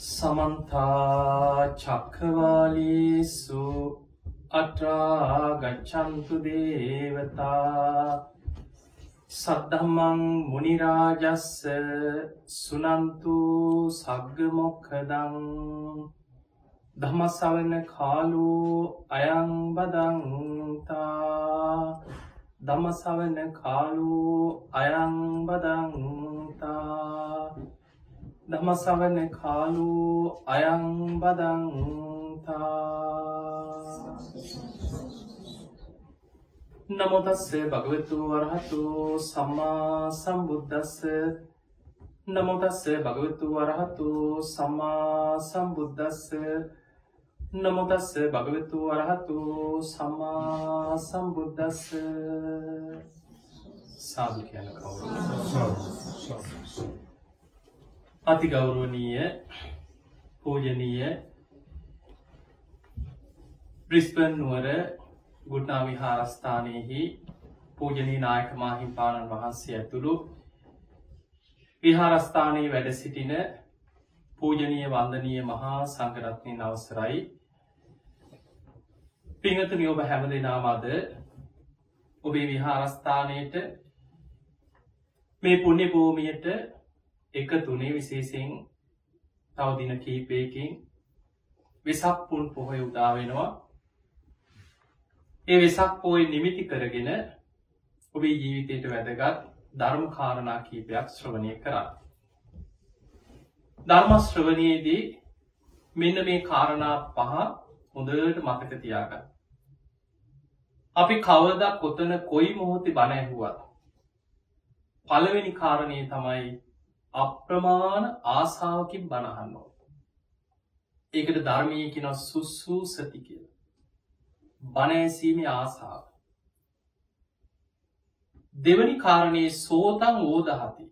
සමන්තා චක්කවාලීසු අට්‍රාගච්චන්තු දේවතා සද්ධම්මං මුනිරාජස්ස සුනන්තු සග්ගමොක්කදං දමසවන කාලු අයංබදන්තා දමසවන කාලු අයංබදන්තා දමසවන කාලු අයංබදන්තා නමුතස්ස භගවතු වරහතු සම්මා සම්බුද්ධස්ස නමුතස්ස භගවතු වරහතු සම්මා සම්බුද්ධස්ස නමුතස්ස භගවතු වරහතු සම්මා සම්බුද්ධස්ස සාධු කියන කවුරු? අති ගෞරුවනීය පූජනීය බ්‍රිස්පන් නුවර ගුට්නා විහාරස්ථානයෙහි පූජනී නායක මාහිම්පාණන් වහන්සේ ඇතුළු විහාරස්ථානයේ වැඩ සිටින පූජනීය වන්දනීය මහා සංකරත්නය අවසරයි. පිහතුනි ඔබ හැම දෙනාම අද ඔබේ විහාරස්ථානයට මේ පුුණ්‍ය භූමියට එක තුනේ විශේසිෙන් තවදින කීපයකින් වෙසක් පුන් පොහොය උදා වෙනවා ඒ වෙසක් පෝය නිමිති කරගෙන ඔබේ ජීවිතයට වැදගත් ධර්ම කාරණා කීපයක් ශ්‍රවණය කරා. ධර්මශ්‍රවනයේදී මෙන්න මේ කාරණා පහ හොඳට මතක තියාගන්න. අපි කවද කොතන කොයි මොහොති බණැහුවත්. පළවෙනි කාරණය තමයි අප්‍රමාණ ආසාාවකින් බණහන්නෝ. ඒකට ධර්මය කෙන සුස්සූ සති කියලා. බණඇසීමේ ආසාාව. දෙවනි කාරණයේ සෝතන් ඕදහති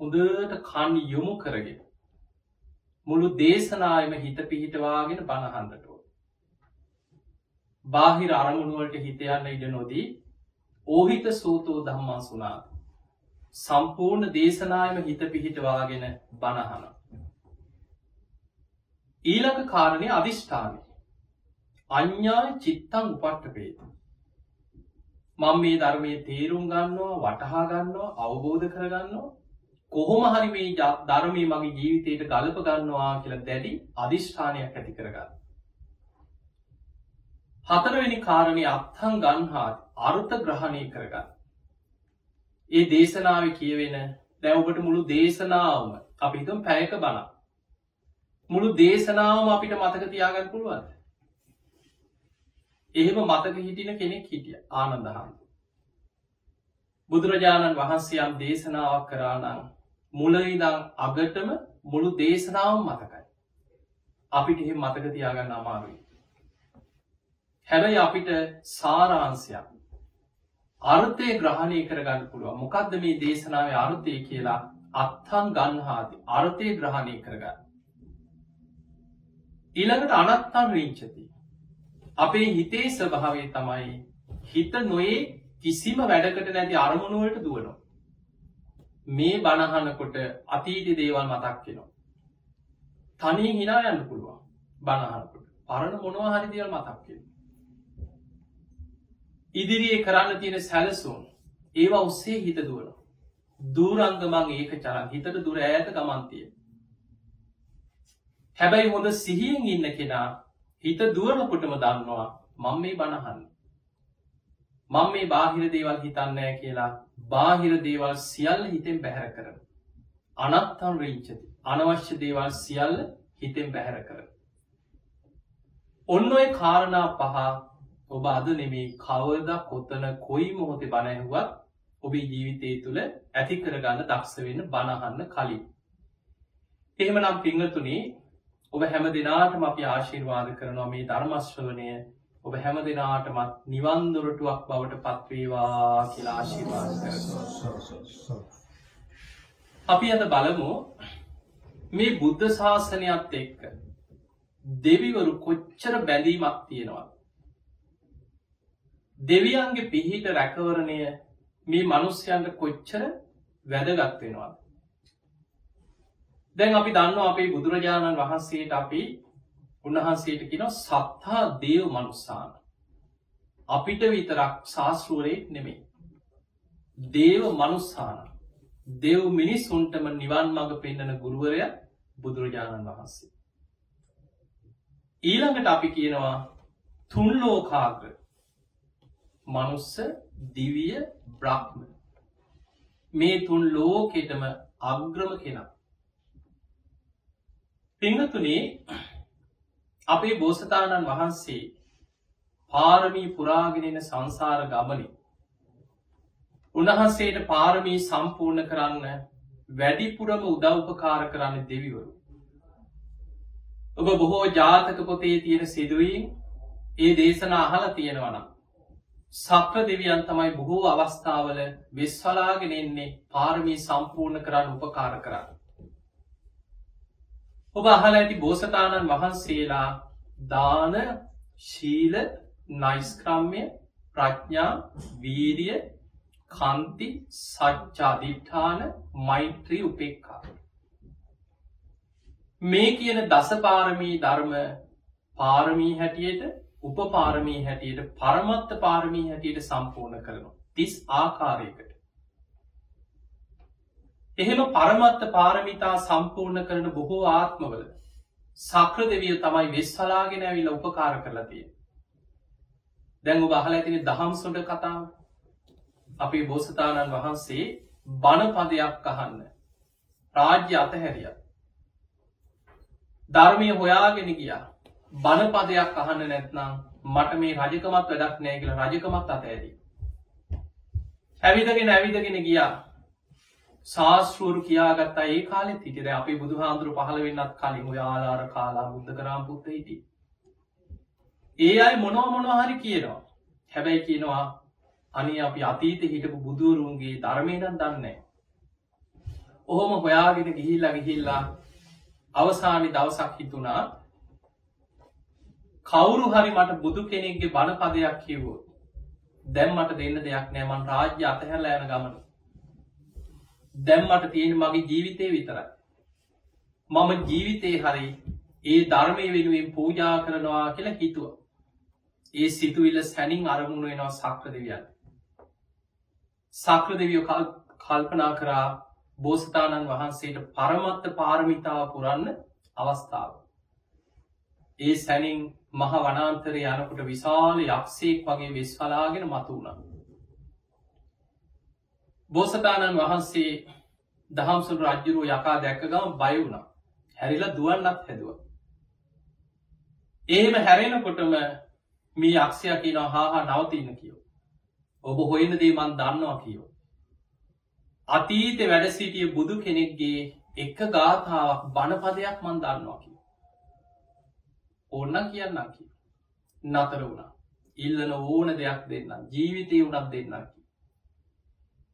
හොඳට කන් යොමු කරගෙන මුළු දේශනායම හිත පිහිටවාගෙන බණහන්ඩටෝ. බාහිර අරමුණුවලට හිතයන්න ඉඩ නොදී ඕහිත සූතෝ දම්මා සුනාත්. සම්පූර්ණ දේශනායම හිත පිහිටවාගෙන බණහන. ඊළඟ කාරණය අධිෂ්ඨානය අඥ්ඥාය චිත්තං උපට්ට පේතු. මං මේ ධර්මය තේරුම් ගන්නවා වටහා ගන්නවා අවබෝධ කරගන්නවා කොහොම හරි මේ ධර්මය මගේ ජීවිතයට ගලප ගන්නවා කියලා දැඩි අධිෂ්ඨානයක් ඇති කරගන්න. හතරවෙනි කාරණය අත්හන් ගන්හාත් අර්ථ ග්‍රහණය කරගන්න. ඒ දේශනාව කියවෙන දැවබට මුළු දේශනාවම අපිතම් පැයක බලා. මුළු දේශනාවම අපිට මතක තියාගන්න පුළුවන්ද. එහෙම මතක හිටින කෙනෙක් හිටිය ආනන්දහන්. බුදුරජාණන් වහන්සේයම් දේශනාවක් කරානං මුලයිදං අගටම මුළු දේශනාව මතකයි. අපිට එහෙම මතක තියාගන්න අමාරුයි. හැබැයි අපිට සාරාන්සයක් අර්ථය ග්‍රහණය කරගන්න පුළුව මොකක්ද මේ දේශනාව අර්ථය කියලා අත්හන් ගන්හාති අර්ථය ග්‍රහණය කරගන්න. ඊළඟට අනත්තන් රීංචති අපේ හිතේ ස්වභාවේ තමයි හිත නොයේ කිසිම වැඩකට නැති අරමුණුවලට දුවනවා. මේ බණහනකොට අතීති දේවල් මතක්කෙනවා. තනී හිනා යන්න පුළුවන් බණහනකොට පරණ මොනවා හරි දේවල් මතක්කෙන. ඉදිරියේ කරන්න තියෙන සැලසුම් ඒවා ඔස්සේ හිත දුවන. දූරංගමං ඒක චරන් හිතට දුර ඇත ගමන්තිය. හැබැයි හොඳ සිහියෙන් ඉන්න කෙනා හිත දුවනකොටම දන්නවා මං මේ බණහන්න. මං මේ බාහිර දේවල් හිතන්නෑ කියලා බාහිර දේවල් සියල්ල හිතෙන් බැහැර කරන. අනත්තන් රීංචති අනවශ්‍ය දේවල් සියල්ල හිතෙන් බැහැර කර. ඔන්න ඔය කාරණා පහ ඔබ අද නෙමේ කවද කොත්තන කොයි මොහොතේ බණැහුවත් ඔබේ ජීවිතය තුළ ඇති කරගන්න දක්ෂ වෙන්න බණහන්න කලින්. එහෙම නම් පිංහතුනේ ඔබ හැම දෙනාටම අපි ආශීර්වාද කරනවා මේ ධර්මශ්‍රවනය ඔබ හැම දෙනාටමත් නිවන්දොරටුවක් බවට පත්වේවා කියලා ආශීර්වාද කර අපි අද බලමු මේ බුද්ධ ශාසනයත් එක්ක දෙවිවරු කොච්චර බැඳීමක් තියෙනවා දෙවියන්ගේ පිහිට රැකවරණය මේ මනුස්්‍යයන්ට කොච්චර වැදගත් වෙනවා දැන් අපි දන්න අපේ බුදුරජාණන් වහන්සේට අපි උන්වහන්සේට කියෙන සත්හා දේව මනුස්සාන. අපිට විතරක් ශාස්ෘුවරයෙක් නෙමේ දේව මනුස්සාන. දෙව් මිනිස්සුන්ටම නිවන් මඟ පෙන්න්නන ගුරුවරය බුදුරජාණන් වහන්සේ. ඊළඟට අපි කියනවා තුන්ලෝකාග්‍ර මනුස්ස දිවිය බ්‍රහ්ම. මේ තුන් ලෝකෙටම අග්‍රම කෙනා. පිංහතුනේ අපේ බෝසතාණන් වහන්සේ පාරමී පුරාගෙනෙන සංසාර ගමනි උන්වහන්සේට පාරමී සම්පූර්ණ කරන්න වැඩිපුරම උදව්පකාර කරන්න දෙවිවරු. ඔබ බොහෝ ජාතක පොතේ තියෙන සිදුවීම් ඒ දේශන අහල තියෙනවනම් සක්‍ර දෙවියන් තමයි බොහෝ අවස්ථාවල වෙස්වලාගෙන එන්නේ පාරමී සම්පූර්ණ කරන්න උපකාර කරන්න. ඔබ අහල ඇති බෝසතාණන් වහන්සේලා දාන ශීල නයිස්ක්‍රම්ය ප්‍රඥා වීරිය කන්ති සච්චාධිට්ඨාන මෛත්‍රී උපෙක්කා. මේ කියන දසපාරමී ධර්ම පාරමී හැටියට උපපාරමී හැටියට පරමත්ත පාරමී හැටියට සම්පූර්ණ කරනවා. තිස් ආකාරයකට. එහෙම පරමත්ත පාරමිතා සම්පූර්ණ කරන බොහෝ ආත්මවල සක්‍ර දෙවිය තමයි වෙස්වලාගෙන ඇවිල උපකාර කරලතිය. දැංගු බහල ඇතින දහම් සොඩ කතාව අපේ බෝසතාණන් වහන්සේ බණපදයක් අහන්න රාජ්‍ය අතහැරියත් ධර්මය හොයාගෙන ගියා බණපදයක් අහන්න නැත්නම් මට මේ රජකමත් වැඩක් නෑ කියල රජකමත් අත ඇදී. ඇවිදගෙන ඇවිදගෙන ගියා ශාස්ෘරු කියාගත්තා ඒ කාලෙ හිටිද අපි බුදු හාමුදුරු පහළ වෙන්නත් කලින් යාලාර කාලා බුද්ධ කරම් පුත්ත හිටි. ඒ අයි මොනව මොනවා හරි කියනවා හැබැයි කියනවා අනි අපි අතීත හිටපු බුදුවරුන්ගේ ධර්මයනන් දන්නේ. ඔහොම හොයාගෙන ගිහිල්ලා ගිහිල්ලා අවසානි දවසක් හිතුනා කවුරු හරි මට බුදු කෙනෙක්ගේ බණපදයක් කිව්වෝ දැම්මට දෙන්න දෙයක් නෑමන් රාජ්‍ය අතහැරල යන ගමන. දැම්මට තියෙන මගේ ජීවිතය විතරයි. මම ජීවිතේ හරි ඒ ධර්මය වෙනුවෙන් පූජා කරනවා කියලා හිතුව. ඒ සිතුවිල්ල සැනින් අරමුණ වෙනවා සක්‍ර දෙවියන් සක්‍ර දෙවියෝ කල්පනා කරා බෝසතාණන් වහන්සේට පරමත්ත පාරමිතාව පුරන්න අවස්ථාව. ඒ සැනින් මහ වනාන්තරය යනකොට විශාල යක්ෂයෙක් වගේ වෙස්වලාගෙන මතු වුණ. බෝසතාණන් වහන්සේ දහම්සුල් රජ්ජුරුව යකා දැක්කගම බය වුණ හැරිල දුවන්නත් හැදුව. එහෙම හැරෙනකොටම මේ අක්ෂය කියන හා නවතින්න කියෝ. ඔබ හොයන දේ මන් දන්නවා කියෝ. අතීත වැඩ සිටිය බුදු කෙනෙක්ගේ එක ගාථාවක් බණපදයක් මන් දන්නවා කිය. ඕන්න කියන්නම් කිය. නතර වුණා. ඉල්ලන ඕන දෙයක් දෙන්න ජීවිතය වුණත් දෙන්න කි.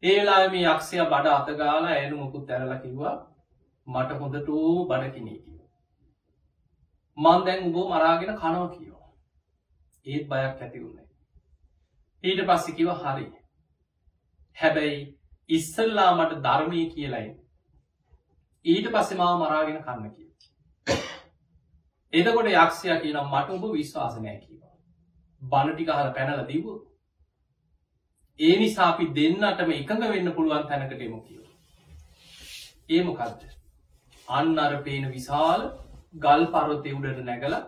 ඒලා මේ යක්ෂය බඩ අතගාලා ඇනු මුකුත් ඇරල කිව්වා මට හොඳටෝ බඩකිනේ කිව. මන් දැන් උබෝ මරාගෙන කනව කියවා. ඒත් බයක් ඇති වුණේ. ඊට පස්සි කිව හරි. හැබැයි ඉස්සල්ලා මට ධර්මය කියලයි ඊට පස්සෙ මාව මරාගෙන කන්න කිය එදකොට යක්ෂය කියනම් මට ඔබ විශ්වාසනය කියවා බණටික හර පැනල දීව ඒ නිසා අපි දෙන්නටම එකඟ වෙන්න පුළුවන් තැනකට එමු කියව ඒමකක්ද අන්න අර පේන විශාල ගල් පරොත්තය උඩට නැගල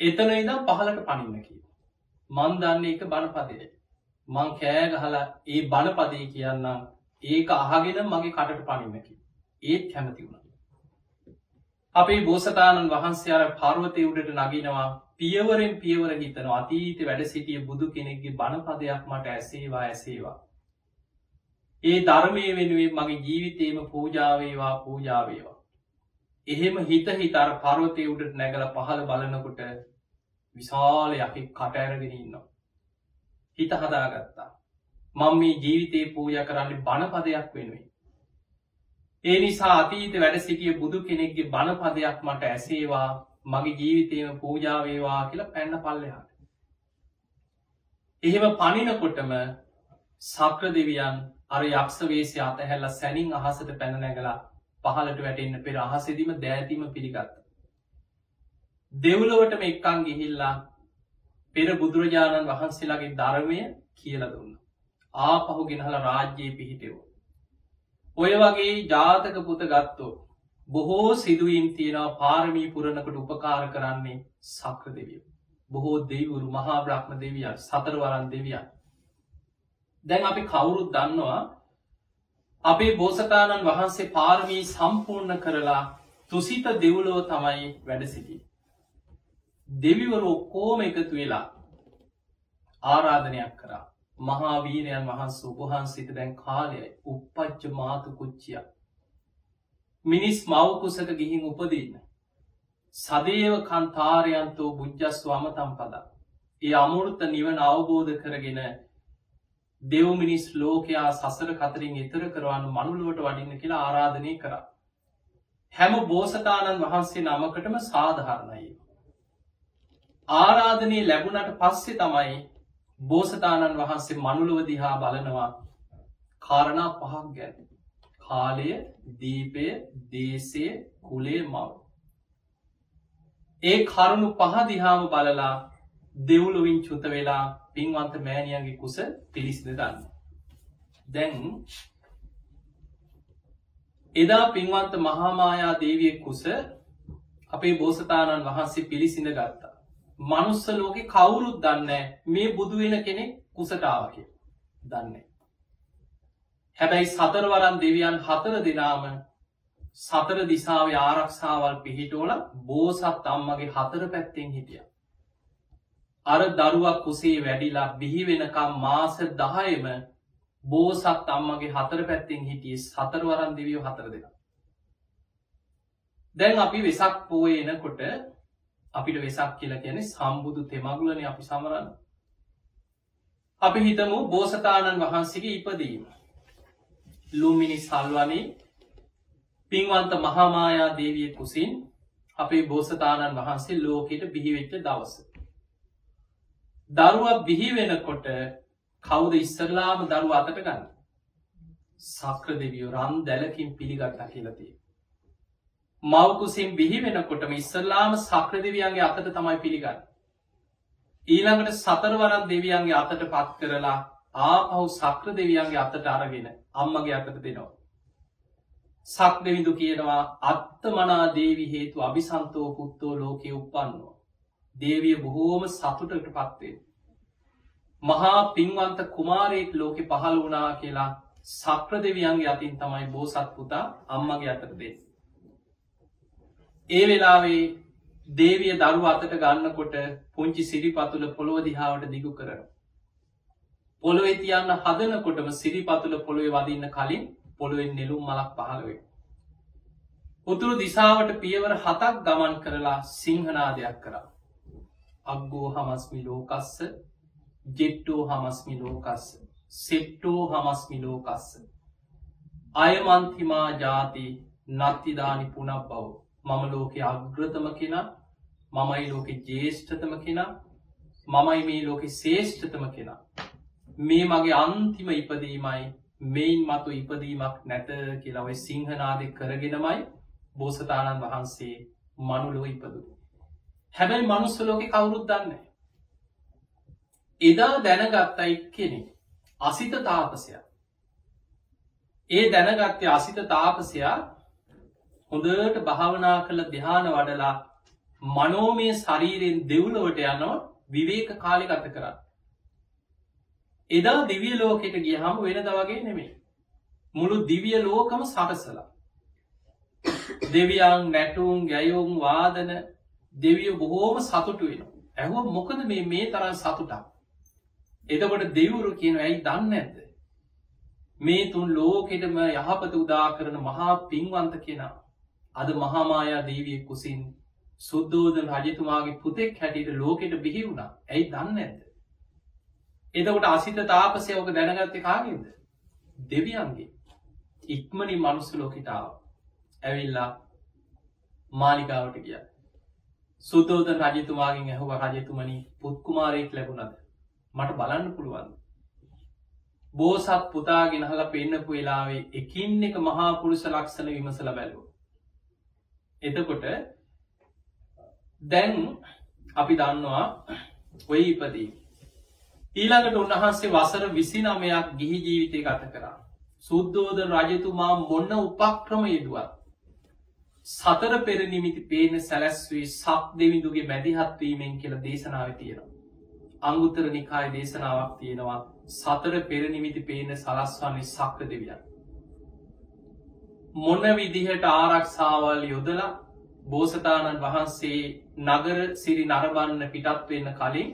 එතන ඉදම් පහලට පනින්න කිය මන් දන්නේ එක බණපදය මං කෑ ගහලා ඒ බලපදේ කියන්නම් ඒක අහගෙන මගේ කටට පනින්නකි ඒත් කැමති වුණ. අපේ බෝසතාණන් වහන්සේ අර පර්වතය උඩට නගිනවා පියවරෙන් පියවර හිතන අතීත වැඩ සිටිය බුදු කෙනෙක්ගේ බණපදයක් මට ඇසේවා ඇසේවා ඒ ධර්මය වෙනුවෙන් මගේ ජීවිතේම පූජාවේවා පූජාවේවා එහෙම හිත හිතර පර්වතය උඩට නැගල පහළ බලනකොට විශාල යකි කටඇරගෙන ඉන්නවා හිත හදාගත්තා. මං මේ ජීවිතේ පූජ කරන්න බණපදයක් වෙනුවෙන්. ඒ නිසා අතීත වැඩ සිටිය බුදු කෙනෙක්ගේ බණපදයක් මට ඇසේවා මගේ ජීවිතයම පූජාවේවා කියලා පැන්න පල්ලෙහාට. එහෙම පනිනකොටම සක්‍ර දෙවියන් අර යක්ෂවේශය අතහැල්ල සැනින් අහසට පැන නැගලා පහලට වැටෙන්න්න පෙර අහසෙදිම දෑතිම පිළිගත්ත. දෙව්ලොවටම එක්කං ගිහිල්ලා පෙර බුදුරජාණන් වහන්සේලාගේ ධර්මය කියල දුන්න. ආපහු ගෙනහල රාජ්‍යයේ පිහිටෙවෝ. ඔය වගේ ජාතක පුත ගත්තෝ බොහෝ සිදුවීම් තියෙනවා පාරමී පුරණකට උපකාර කරන්නේ සක්‍ර දෙවිය. බොහෝ දෙවුරු මහා බ්‍රහ්ම දෙවියන් සතරවරන් දෙවියන්. දැන් අපි කවුරුත් දන්නවා අපේ බෝසතාණන් වහන්සේ පාරමී සම්පූර්ණ කරලා තුසිත දෙවුලෝ තමයි වැඩ සිටි. දෙවිවරු ඔක්කෝම එකතු වෙලා ආරාධනයක් කරා මහාවීරයන් වහන්ස උපහන්සිත දැන් කාලයයි උපපච්ච මාතු කුච්චිය. මිනිස් මවකුසක ගිහින් උපදන්න. සදේව කන්තාරයන්තෝ බුද්ධස්ව අමතම් පදා. ඒ අමුෘත නිවන අවබෝධ කරගෙන දෙව් මිනිස් ලෝකයා සසර කතරින් එතර කරවන්න මනුලුවට වඩින්න කියලා ආරාධනය කර. හැම බෝසතාණන් වහන්සේ නමකටම සාධහරණයි. ආරාධනය ලැබුණට පස්සෙ තමයි බෝසතාණන් වහන්සේ මනුලුව දිහා බලනවා. කාරණා පහක් ගැන. කාලය දීපය දේශය කුලේ මව. ඒ කරුණු පහදිහාම බලලා දෙවුලුවින් චුත වෙලා පින්වන්ත මෑණියන්ගේ කුස පිළිසිද ගන්න දැන් එදා පින්වන්ත මහාමායා දේවිය කුස අපේ බෝසතාණන් වහන්සේ පිළිසිඳ ගත්තා. මනුස්ස ලෝකෙ කවුරුත් දන්න මේ බුදුවෙන කෙනෙක් කුසටාවක දන්නේ. හැබැයි සතරවරන් දෙවියන් හතර දෙනාම සතර දිසාාව ආරක්ෂාවල් පිහිටෝල බෝසත් අම්මගේ හතර පැත්තෙන් හිටිය. අර දරුවක් කුසේ වැඩිලා බිහි වෙනකම් මාස දහයම බෝසත් අම්මගේ හතර පැත්තෙන් හිටිය සතරවරන් දෙවියෝ හතර දෙෙන. දැන් අපි වෙසක් පෝයනකොට අපිට වෙසක් කියලා කියන සම්බුදු තෙමගුලන අපි සමරන්න අපි හිතමු බෝසතාණන් වහන්සේගේ ඉපදීම. ලුම්මිනි සල්වනී පින්වන්ත මහාමායා දේවිය කුසින් අපේ බෝසතාණන් වහන්සේ ලෝකෙට බිහිවෙච්ච දවස. දරුවක් බිහි වෙනකොට කවුද ඉස්සරලාම දරු අතට ගන්න? සක්‍ර දෙවියෝ රම් දැලකින් පිළිගත්තා කියලතිේ මවකුසින් බිහි වෙනකොටම ඉස්සල්ලාම සක්‍ර දෙවියන්ගේ අතට තමයි පිළිගන්න. ඊළඟට සතරවරන් දෙවියන්ගේ අතට පත් කරලා ආපහු සක්‍ර දෙවියන්ගේ අතට අරගෙන අම්මගේ අතට දෙනවා. සක් දෙවිදු කියනවා අත්තමනා දේවි හේතු අභිසන්තෝ පුත්තෝ ලෝකය උපන්නවා. දේවිය බොහෝම සතුටට පත්වේ. මහා පින්වන්ත කුමාරයෙක් ලෝකෙ පහළ වනා කියලා සක්‍ර දෙවියන්ගේ අතින් තමයි බෝසත් පුතා අම්මගේ අතට දෙේ. ඒ වෙලාවේ දේවිය දරු අතට ගන්නකොට පුංචි සිරිපතුල පොළොව දිහාවට දිගු කරන. පොළොවෙ තියන්න හදනකොටම සිරිපතුල පොළොවේ වදින්න කලින් පොළොවෙන් නෙලුම් මලක් පහළවේ. උතුරු දිසාවට පියවර හතක් ගමන් කරලා සිංහනාදයක් කරා. අක්ගෝ හමස්මි ලෝකස්ස ජෙට්ටෝ හමස්මි ලෝකස්ස සෙට්ටෝ හමස්මි ලෝකස්ස අයමන්තිමා ජාති නත්තිදානි පුනක් බවෝ මම ලෝක අග්‍රතම කෙනා මමයි ලෝක ජේෂ්ඨතම කෙනා මමයි මේ ලෝක ශේෂ්ඨතම කෙනා මේ මගේ අන්තිම ඉපදීමයි මෙයින් මතු ඉපදීමක් නැත කියලාවයි සිංහනාද කරගෙනමයි බෝසතාණන් වහන්සේ මනුලෝ ඉපදු. හැබැයි මනුස්සලෝක කවුරුත් දන්න. එදා දැනගත්තයි කෙනෙ අසිත තාපසයක්. ඒ දැනගත්තේ අසිත තාපසයා හොඳට භාවනා කළ දෙහාන වඩලා මනෝමය ශරීරයෙන් දෙව්ලොවට යනවා විවේක කාලි ගත කරන්න. එදා දිවිය ලෝකෙට ගියහම වෙනද වගේ නෙමේ. මුළු දිවිය ලෝකම සටසලා. දෙවියන් නැටුම් ගැයුම් වාදන දෙවිය බොහෝම සතුටු වෙන. ඇහුව මොකද මේ මේ තරන් සතුටක්. එදකොට දෙවුරු කියන ඇයි දන්න ඇත. මේ තුන් ලෝකෙටම යහපත උදා කරන මහා පින්වන්ත කෙනා අද මහාමායා දේවිය කුසින් සුද්දෝදන රජතුමාගේ පුතෙක් හැටියට ලෝකෙට බිහි වුණා ඇයි දන්න ඇද. එදකට අසිත තාපසයෝක දැනගත්ත කාගෙද. දෙවියන්ගේ ඉක්මනි මනුස්ස ලෝකිටාව ඇවිල්ලා මාලිකාවට කිය. සුද්දෝදන රජතුමාගෙන් ඇහුව රජතුමනි පුත්කුමාරයෙක් ලැබුණද මට බලන්න පුළුවන්. බෝසත් පුතා ගෙනහල පෙන්න්නපු වෙලාවේ එකින් එක මහා පුරුෂ ලක්ෂණ විමසල බැලූ. එතකොට දැන් අපි දන්නවා ඔය ඉපදී. ඊළඟට උන්වහන්සේ වසර විසි නමයක් ගිහි ජීවිතය ගත කරා. සුද්දෝද රජතුමා මොන්න උපක්‍රම යෙදුවත්. සතර පෙර නිමිති පේන සැලැස්වේ සක් දෙවිදුගේ මැදිහත්වීමෙන් කියල දේශනාව තියෙනවා. අංගුත්තර නිකාය දේශනාවක් තියෙනවා සතර පෙරනිමිති පේන සලස්වන්නේ සක්‍ර දෙවියන්. මොන විදිහට ආරක්ෂාවල් යොදලා බෝසතාණන් වහන්සේ නගර සිරි නරබන්න පිටත් වෙන්න කලින්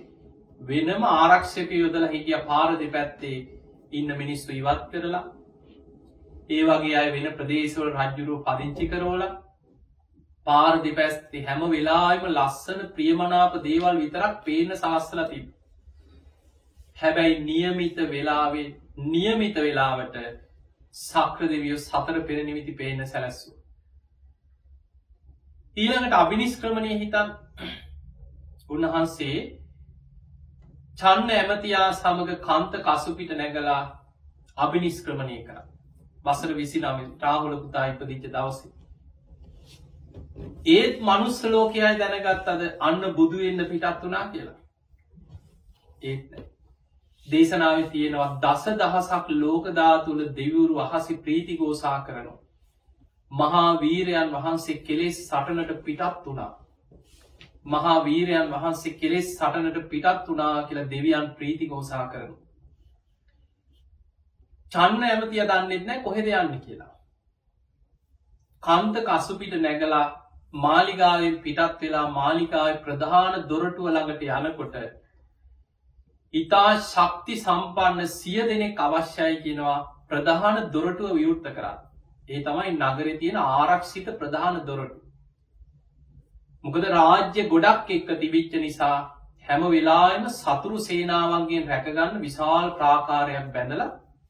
වෙනම ආරක්ෂක යොදල හිටිය පාර දෙපැත්තේ ඉන්න මිනිස්සු ඉවත් කරලා ඒ වගේ අය වෙන ප්‍රදේශවල රජ්ජුරුව පදිංචි කරෝල පාර දෙපැස්ති හැම වෙලාම ලස්සන ප්‍රියමනාප දේවල් විතරක් පේන සාස්සල තිබ. හැබැයි නියමිත වෙලාවේ නියමිත වෙලාවට සක්‍ර දෙවියෝ සතර පෙරනිමිති පේන සැලැස්සු. ඊළඟට අභිනිස්ක්‍රමණය හිතන් උන්වහන්සේ චන්න ඇමතියා සමඟ කන්ත කසුපිට නැගලා අභිනිස්ක්‍රමණය කර වසර විසි නම රාහුල පුතා ඉපදිච්ච දවසේ. ඒත් මනුස්ස ලෝකයයි දැනගත් අද අන්න බුදුවෙන්න පිටත් වනා කියලා. ඒත් දේශනාව තියෙනවා දස දහසක් ලෝකධාතුළ දෙවුරු අහසි ප්‍රීතිගෝසා කරනවා. මහා වීරයන් වහන්සේ කෙලෙස් සටනට පිටත් වනා. මහා වීරයන් වහන්සේ කෙලෙස් සටනට පිටත් වනා කියලා දෙවියන් ප්‍රීතිගෝසා කරනු. චන්න ඇමතිය දන්නෙත් නෑ කොහෙද යන්න කියලා. කන්ත කසුපිට නැගලා මාලිගාවෙන් පිටත් වෙලා මාලිකාව ප්‍රධාන දොරටුව ළඟට යනකොට ඉතා ශක්ති සම්පන්න සිය දෙනෙක් අවශ්‍යයි කියෙනවා ප්‍රධාන දොරටුව විවෘත්ත කරා. ඒ තමයි නගර තියෙන ආරක්ෂිත ප්‍රධාන දොරටු. මොකද රාජ්‍ය ගොඩක් එක්ක තිබිච්ච නිසා හැම වෙලාම සතුරු සේනාවන්ගේ රැකගන්න විශාල් ප්‍රාකාරයක් බැඳල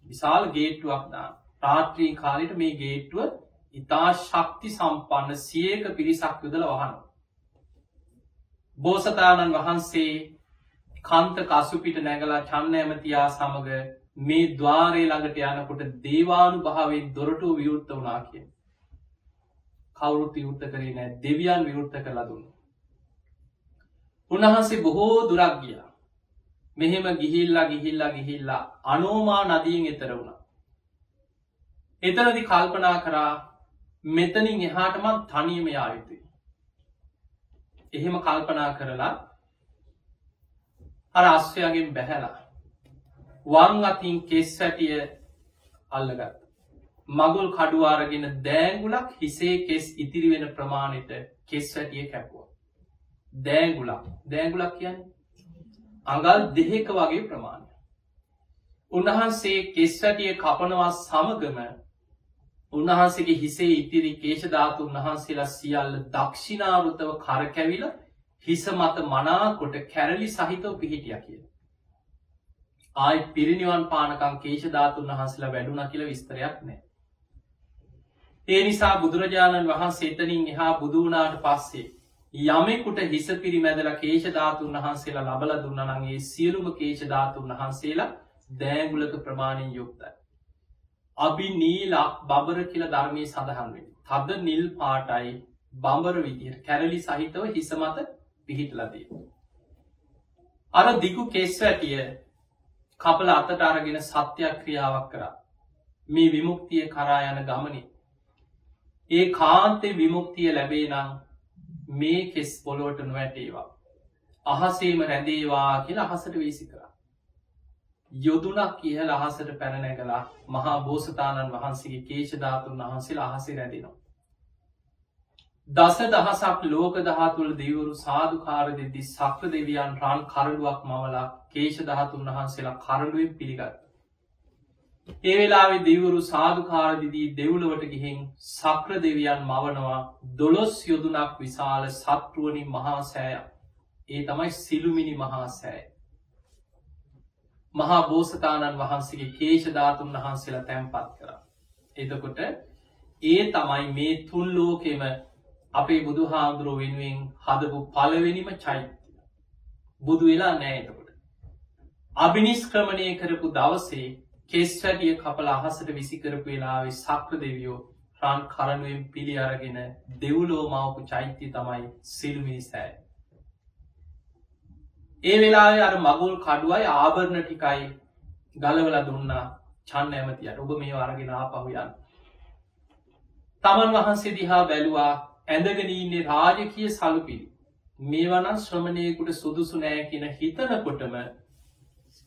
විශාල් ගේට්ටුවක් දා රාත්‍රී කාලට මේ ගේට්ටුව ඉතා ශක්ති සම්පන්න සියක පිරිසක් යුදල වහන. බෝසතාණන් වහන්සේ කන්ත කසුපිට නැගලා චන්න ඇමතියා සමඟ මේ දවාරය ළඟට යනකොට දේවානු භාවෙන් දොරටු විවෘත්ත වනා කිය. කවුරුත් විවෘත්ත කරේ නෑ දෙවියන් විවෘත්ත කළ දුන්න. උන්වහන්සේ බොහෝ දුරක් ගියා. මෙහෙම ගිහිල්ලා ගිහිල්ලා ගිහිල්ලා අනෝමා නදීන් එතර වුණා. එතනදි කල්පනා කරා මෙතනින් එහාටමත් තනියම යායුතුයි. එහෙම කල්පනා කරලා අර අස්වයාගෙන් බැහැලා. වං අතින් කෙස් වැටිය අල්ලගත් මගුල් කඩුවාරගෙන දෑංගුලක් හිසේ කෙස් ඉතිරි වෙන ප්‍රමාණයට කෙස් වැටිය කැපුව. දෑංගුලක් දෑංගුලක් කියන්න අඟල් දෙහෙක වගේ ප්‍රමාණය උන්වහන්සේ කෙස් වැටිය කපනවා සමගම උන්වහන්සේගේ හිසේ ඉතිරි කේශධාතු උන්වහන්සේලා සියල්ල දක්ෂිනාවෘතව කරකැවිල හිස මත මනාකොට කැරලි සහිතව පිහිටිය කිය. ආයි පිරිනිවන් පානකං කේශධාතුන් වහන්සලා වැඩුණ කියල විස්තරයක් නෑ. ඒ නිසා බුදුරජාණන් වහන්සේ එතනින් එහා බුදුනාට පස්සේ යමෙකුට හිස පිරිමැදල කේශධාතුන් වහන්සේලා ලබල දුන්නනගේ සියලුම කේශධාතුන් වහන්සේලා දෑගුලක ප්‍රමාණයෙන් යුක්තයි. අභි නීලා බබර කියල ධර්මය සඳහන්වෙන්. තද නිල් පාටයි බඹර විදිර කැරලි සහිතව හිසමත පිහිටලදී. අර දිගු කෙස් වැටිය කපල අතට අරගෙන සත්‍යයක් ක්‍රියාවක් කරා. මේ විමුක්තිය කරා යන ගමනි. ඒ කාන්තෙ විමුක්තිය ලැබේ නම් මේ කෙස් පොලෝට නොවැටේවා. අහසේම රැඳේවා කියලා අහසට වීසි කරා. යොදුනක් කියහ අහසට පැනනැගලා මහා බෝසතාණන් වහන්සේගේ කේෂධාතුන් වහන්සේ අහසේ රැදිනවා. දස දහසක් ලෝක දහතුළ දෙවරු සාධකාර දෙදි සක්‍ර දෙවියන් රන් කරඩුවක් මවලා කේෂ දහතුන් වහන්සේලා කරඩුවෙන් පිළිගත්. ඒ වෙලාවෙ දෙවරු සාධකාරදිදී දෙව්ලවට ගිහින් සක්‍ර දෙවියන් මවනවා දොළොස් යොදුනක් විශාල සත්රුවනි මහාසෑය ඒ තමයි සිළුමිනි මහාසෑය. මහා බෝසතාණන් වහන්සේගේ කේෂධාතුන් වහන්සේලා තැන්පත් කර. එතකොට ඒ තමයි මේ තුන් ලෝකෙම අපේ බුදු හාමුදුරුව වෙනුවෙන් හදපු පලවෙනිම චෛත්‍ය බුදු වෙලා නෑ එතකොට. අභිනිස්ක්‍රමණය කරපු දවසේ කෙස් වැඩිය කපල අහසට විසිකරපු වෙලාවෙ සක්‍ර දෙවියෝ රන් කරනුවෙන් පිළි අරගෙන දෙව්ලෝ මවපු චෛත්‍ය තමයි සිල්මිනිසෑ. ඒ වෙලා අර මගුල් කඩුවයි ආභරණ ටිකයි ගලවල දුන්නා චන්න ඇමතියට ඔබ මේ අරගෙන ආපහුයන්. තමන් වහන්සේ දිහා බැලුවා ඇඳගෙනන්නේ රාජකය සලුපිරි. මේ වනන් ශ්‍රමණයකුට සුදුසු නෑ කියන හිතනකොටම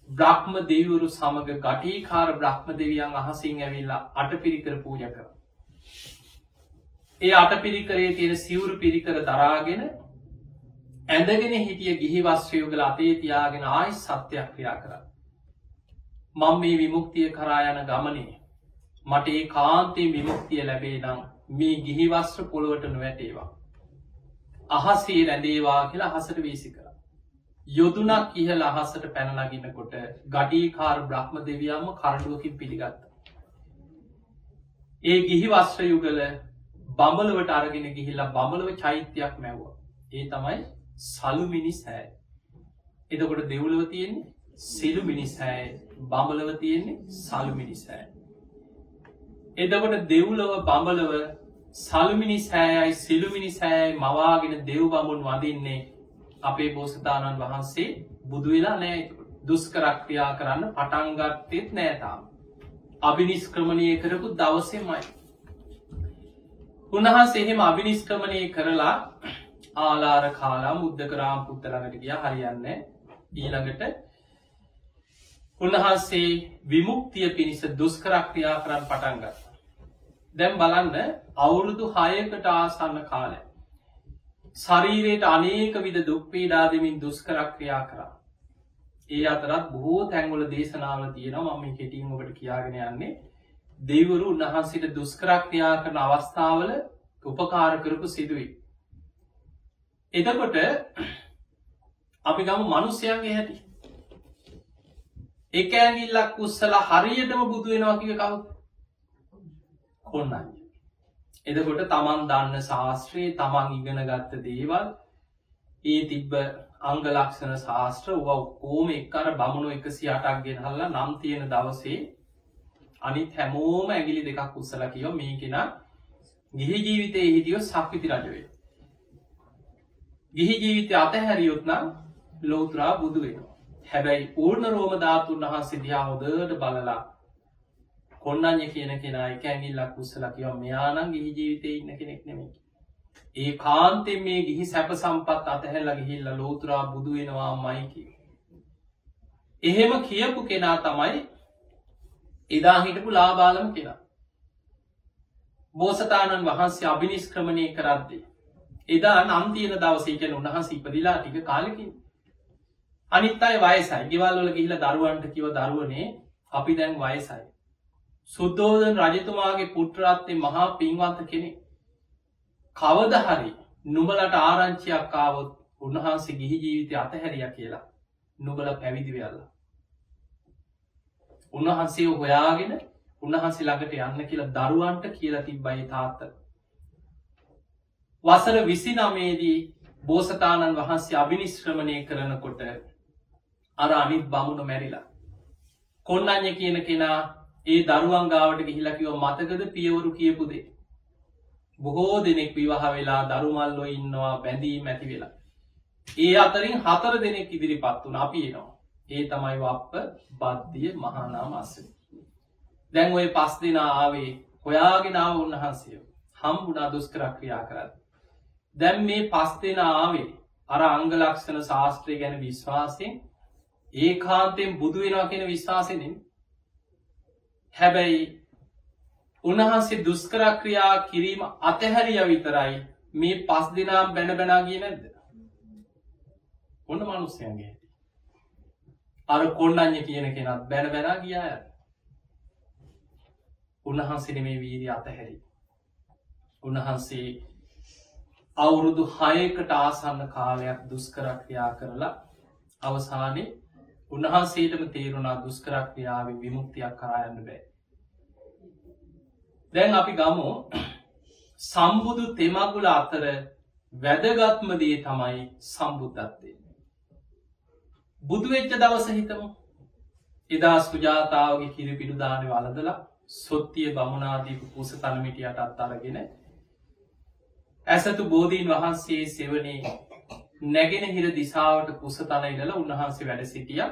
බ්‍රහ්ම දෙවරු සමඟ ගටීකාර බ්‍රහ්ම දෙවියන් අහසින් ඇවිල්ලා අට පිරිකර පූජ කර. ඒ අට පිරිකරේ තියෙන සිවුරු පිරිකර දරාගෙන ඇඳගෙන හිටිය ගිහි වස්්‍රයෝගල අතේ තියාගෙන ආයි සත්‍යයක් ක්‍රියා කර. මං මේ විමුක්තිය කරා යන ගමනේ මට ඒ කාන්තේ විමුක්තිය ලැබේ නම් මේ ගිහිවස්ත්‍ර පොළොවට නොවැටේවා. අහසේ රැඳේවා කියලා හසට වීසි කර. යොදුනක් ඉහල අහසට පැනලගින්නකොට ගඩීකාර බ්‍රහ්ම දෙවියම්ම කරඩුවකින් පිළිගත්ත. ඒ ගිහි වස්්‍ර යුගල බඹලවට අරගෙන ගිහිල්ලා බඹලව චෛත්‍යයක් මැව්ව. ඒ තමයි සලු මිනිස් හෑ. එතකොට දෙවුලව තියෙන්නේ සිලු මිනිස් හෑ බඹලව තියෙන්නේ සලු මිනිස් හෑ. එදකොට දෙව්ලව බඹලව සල්මිනි සෑයයි සිළුමිනි සෑයි මවාගෙන දෙව් බමුන් වදින්නේ අපේ බෝසතාණන් වහන්සේ බුදුවෙලා නෑ දුස්කරක්ක්‍රියා කරන්න පටන්ගත්තෙත් නෑතාම්. අභිනිස්ක්‍රමණය කරපු දවසෙමයි. උන්හන්සේ එහෙම අභිනිස්ක්‍රමණය කරලා ආලාර කාලා මුද්දකරාම් පුත්තලඟට ගිය හරියන්න ඊළඟට උන්වහන්සේ විමුක්තිය පිණිස දුස්කරක්ක්‍රියා කරන්න පටන්ගත්. දැම් බලන්න අවුරුදු හයකට ආසන්න කාලය. ශරීරයට අනේක විද දුක්පීඩා දෙමින් දුස්කරක් ක්‍රියා කරා. ඒ අතරත් බොහෝ තැංගොල දේශනාව තියෙනවා මම කෙටින් ඔබට කියාගෙන යන්නේ දෙවරු උන්වහන්සිට දුස්කරක් ක්‍රියා කරන අවස්ථාවල උපකාර කරපු සිදුවී. එතකොට අපි ගම මනුස්්‍යයන්ගේ හැටි එක ඇගිල්ලක් උස්සල හරියටම බුදුවෙනවා කිව කවු කොන්නන්න. එදකොට තමන් දන්න ශාස්ත්‍රයේ තමන් ඉගෙන ගත්ත දේවල් ඒ තිබ්බ අංගලක්ෂණ ශාස්ත්‍ර වව් කෝම එක්කර බමුණු එකසි අටක් ගෙනහල්ල නම් තියෙන දවසේ අනිත් හැමෝම ඇගිලි දෙකක් උත්සල කියෝ මේ කෙන ගිහි ජීවිතය හිටියෝ සක්විති රජවේ. ගිහි ජීවිතය අතහැරියොත්නම් ලෝතුරා බුදු වෙනවා. හැබැයි පූර්ණ රෝම ධාතුන් වහන්සේ දිහා හොදට බලලා කොන්නඥ කියන කෙනා එක ඇගිල්ලක් උත්සල කියව මෙයානං ගිහි ජීවිතය ඉන්න කෙනෙක් නෙමේ. ඒ කාන්තෙන් මේ ගිහි සැප සම්පත් අතහැල්ල ගිහිල්ල ලෝතුරා බුදු වෙනවා මයිකි. එහෙම කියපු කෙනා තමයි එදා හිටපු ලාබාලම කෙනා. බෝසතාණන් වහන්සේ අභිනිස්ක්‍රමණය කරද්දේ. එදා නම් තියෙන දවසේකැන උන්වහන්ස ඉපදිලා ටික කාලකින්. අනිත් අයි වයසයි ගෙවල්වල ගිහිල දරුවන්ට කිව දරුවනේ අපි දැන් වයසයි. සුද්දෝදන් රජතුමාගේ පුට්‍රාත්තේ මහා පින්වන්ත කෙනෙ කවද හරි නුඹලට ආරංචියක් ආවොත් උන්වහන්සේ ගිහි ජීවිතය අතහැරිය කියලා නුබල පැවිදි වෙල්ල. උන්වහන්සේ හොයාගෙන උන්වහන්සේ ළඟට යන්න කියලා දරුවන්ට කියලා තිබ්බයි තාත්ත. වසර විසි නමේදී බෝසතාණන් වහන්සේ අභිනිශ්‍රමණය කරනකොට අර අනිත් බමුණ මැරිලා. කොන්නඥ කියන කෙනා ඒ දරුවන් ගාවට ගිහිලකිව මතකද පියවරු කියපුදේ. බොහෝ දෙනෙක් විවාහ වෙලා දරුමල්ලො ඉන්නවා බැඳී මැති වෙලා. ඒ අතරින් හතර දෙනෙක් ඉදිරි පත් වන අපි එනවා. ඒ තමයි වප්ප බද්ධිය මහානාම අස්ස. දැන් ඔය පස් දෙෙන ආවේ හොයාගෙනාව උන්වහන්සය හම්බුනා දුස්කරක්‍රියා කරත්. දැම් මේ පස් දෙෙන ආවේ අර අංගලක්ෂණ ශාස්ත්‍රය ගැන විශ්වාසයෙන් ඒ කාන්තයෙන් බුදු වෙනවා කියෙන විශ්වාසනෙන් හැබැයි උන්වහන්සේ දුස්කරක්‍රියා කිරීම අතහැරිය විතරයි මේ පස් දෙනම් බැන බැනාගිය නැද්ද? ඔන්න මනුස්්‍යයන්ගේ අර කොන්්ඩඥ කියන කෙනත් බැන බැනා ගිය ඇ උන්වහන්සේ මේ වීරී අතහැරි. උන්වහන්සේ අවුරුදු හයකට ආසන්න කාලයක් දුස්කරක්‍රියා කරලා අවසානය උන්වහන්සේටම තේරුණා දුස්කරක්‍රියාව විමුක්තියක් කරයන්න බෑ. දැන් අපි ගමු. සම්බුදු තෙමගුල අතර වැදගත්මදේ තමයි සම්බුද්ධත්වය. බුදුවෙච්ච දවස හිතමු. එදා සුජාතාවගේ කිරි පිඩුදානය වලදලා සොත්තිය බමුණනාදීපු පුස තනමිටියට අත් අරගෙන ඇසතු බෝධීන් වහන්සේ සෙවනේ නැගෙන හිර දිසාවට පුස තන ඉලල උන්වහන්සේ වැඩ සිටිය.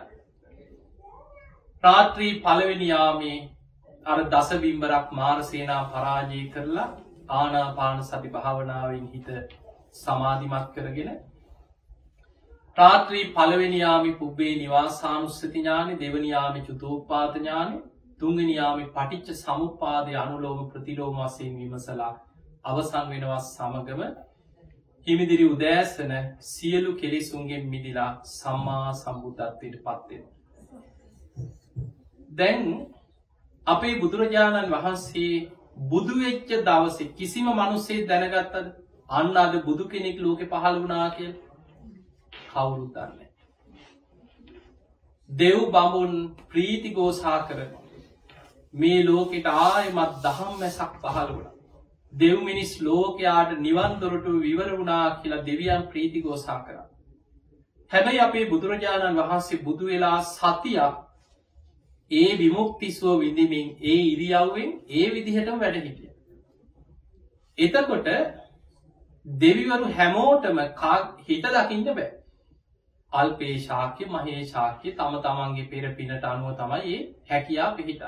ප්‍රාත්‍රී පලවෙනියාමේ අර දසබිම්බරක් මාරසේනා පරාජය කරලා ආනාපාන සති භාවනාවෙන් හිත සමාධිමත් කරගෙන රාත්‍රී පලවෙනියාමි පුබ්බේ නිවාසානුස්සති ඥානෙ දෙවනියාමි චුතෝපාතඥානෙ තුංගනියාමි පටිච්ච සමුපාදය අනුලෝම ප්‍රතිලෝම වසයෙන් විමසලා අවසන් වෙනවස් සමගම හිමිදිරි උදෑසන සියලු කෙලෙසුන්ගෙන් මිදිලා සම්මා සම්බුද්ධත්වයට පත්වෙන. දැන් අපේ බුදුරජාණන් වහන්සේ බුදුවෙච්ච දවස කිසිම මනුස්සේ දැනගත්තද අන්න අද බුදු කෙනෙක් ලෝක පහළ වුණා කියල් කවුරුදන්න. දෙව් බමුන් ප්‍රීතිගෝසා කර මේ ලෝකෙට ආයමත් දහම් මැසක් පහළ වුණ. දෙව් මිනිස් ලෝකයාට නිවන්දොරට විවර වුණා කියලා දෙවියන් ප්‍රීතිගෝසා කර. හැබැයි අපේ බුදුරජාණන් වහන්සේ බුදු වෙලා සතියක් ඒ විමුක්තිස්ව විඳමින් ඒ ඉරියව්වෙන් ඒ විදිහටම වැඩ හිටිය. එතකොට දෙවිවරු හැමෝටම හිත දකිින්ට බෑ. අල්පේ ශාක්‍ය මහේ ශාක්‍ය තම තමන්ගේ පෙර පිනට අනුව තමයි ඒ හැකියා පිහිට.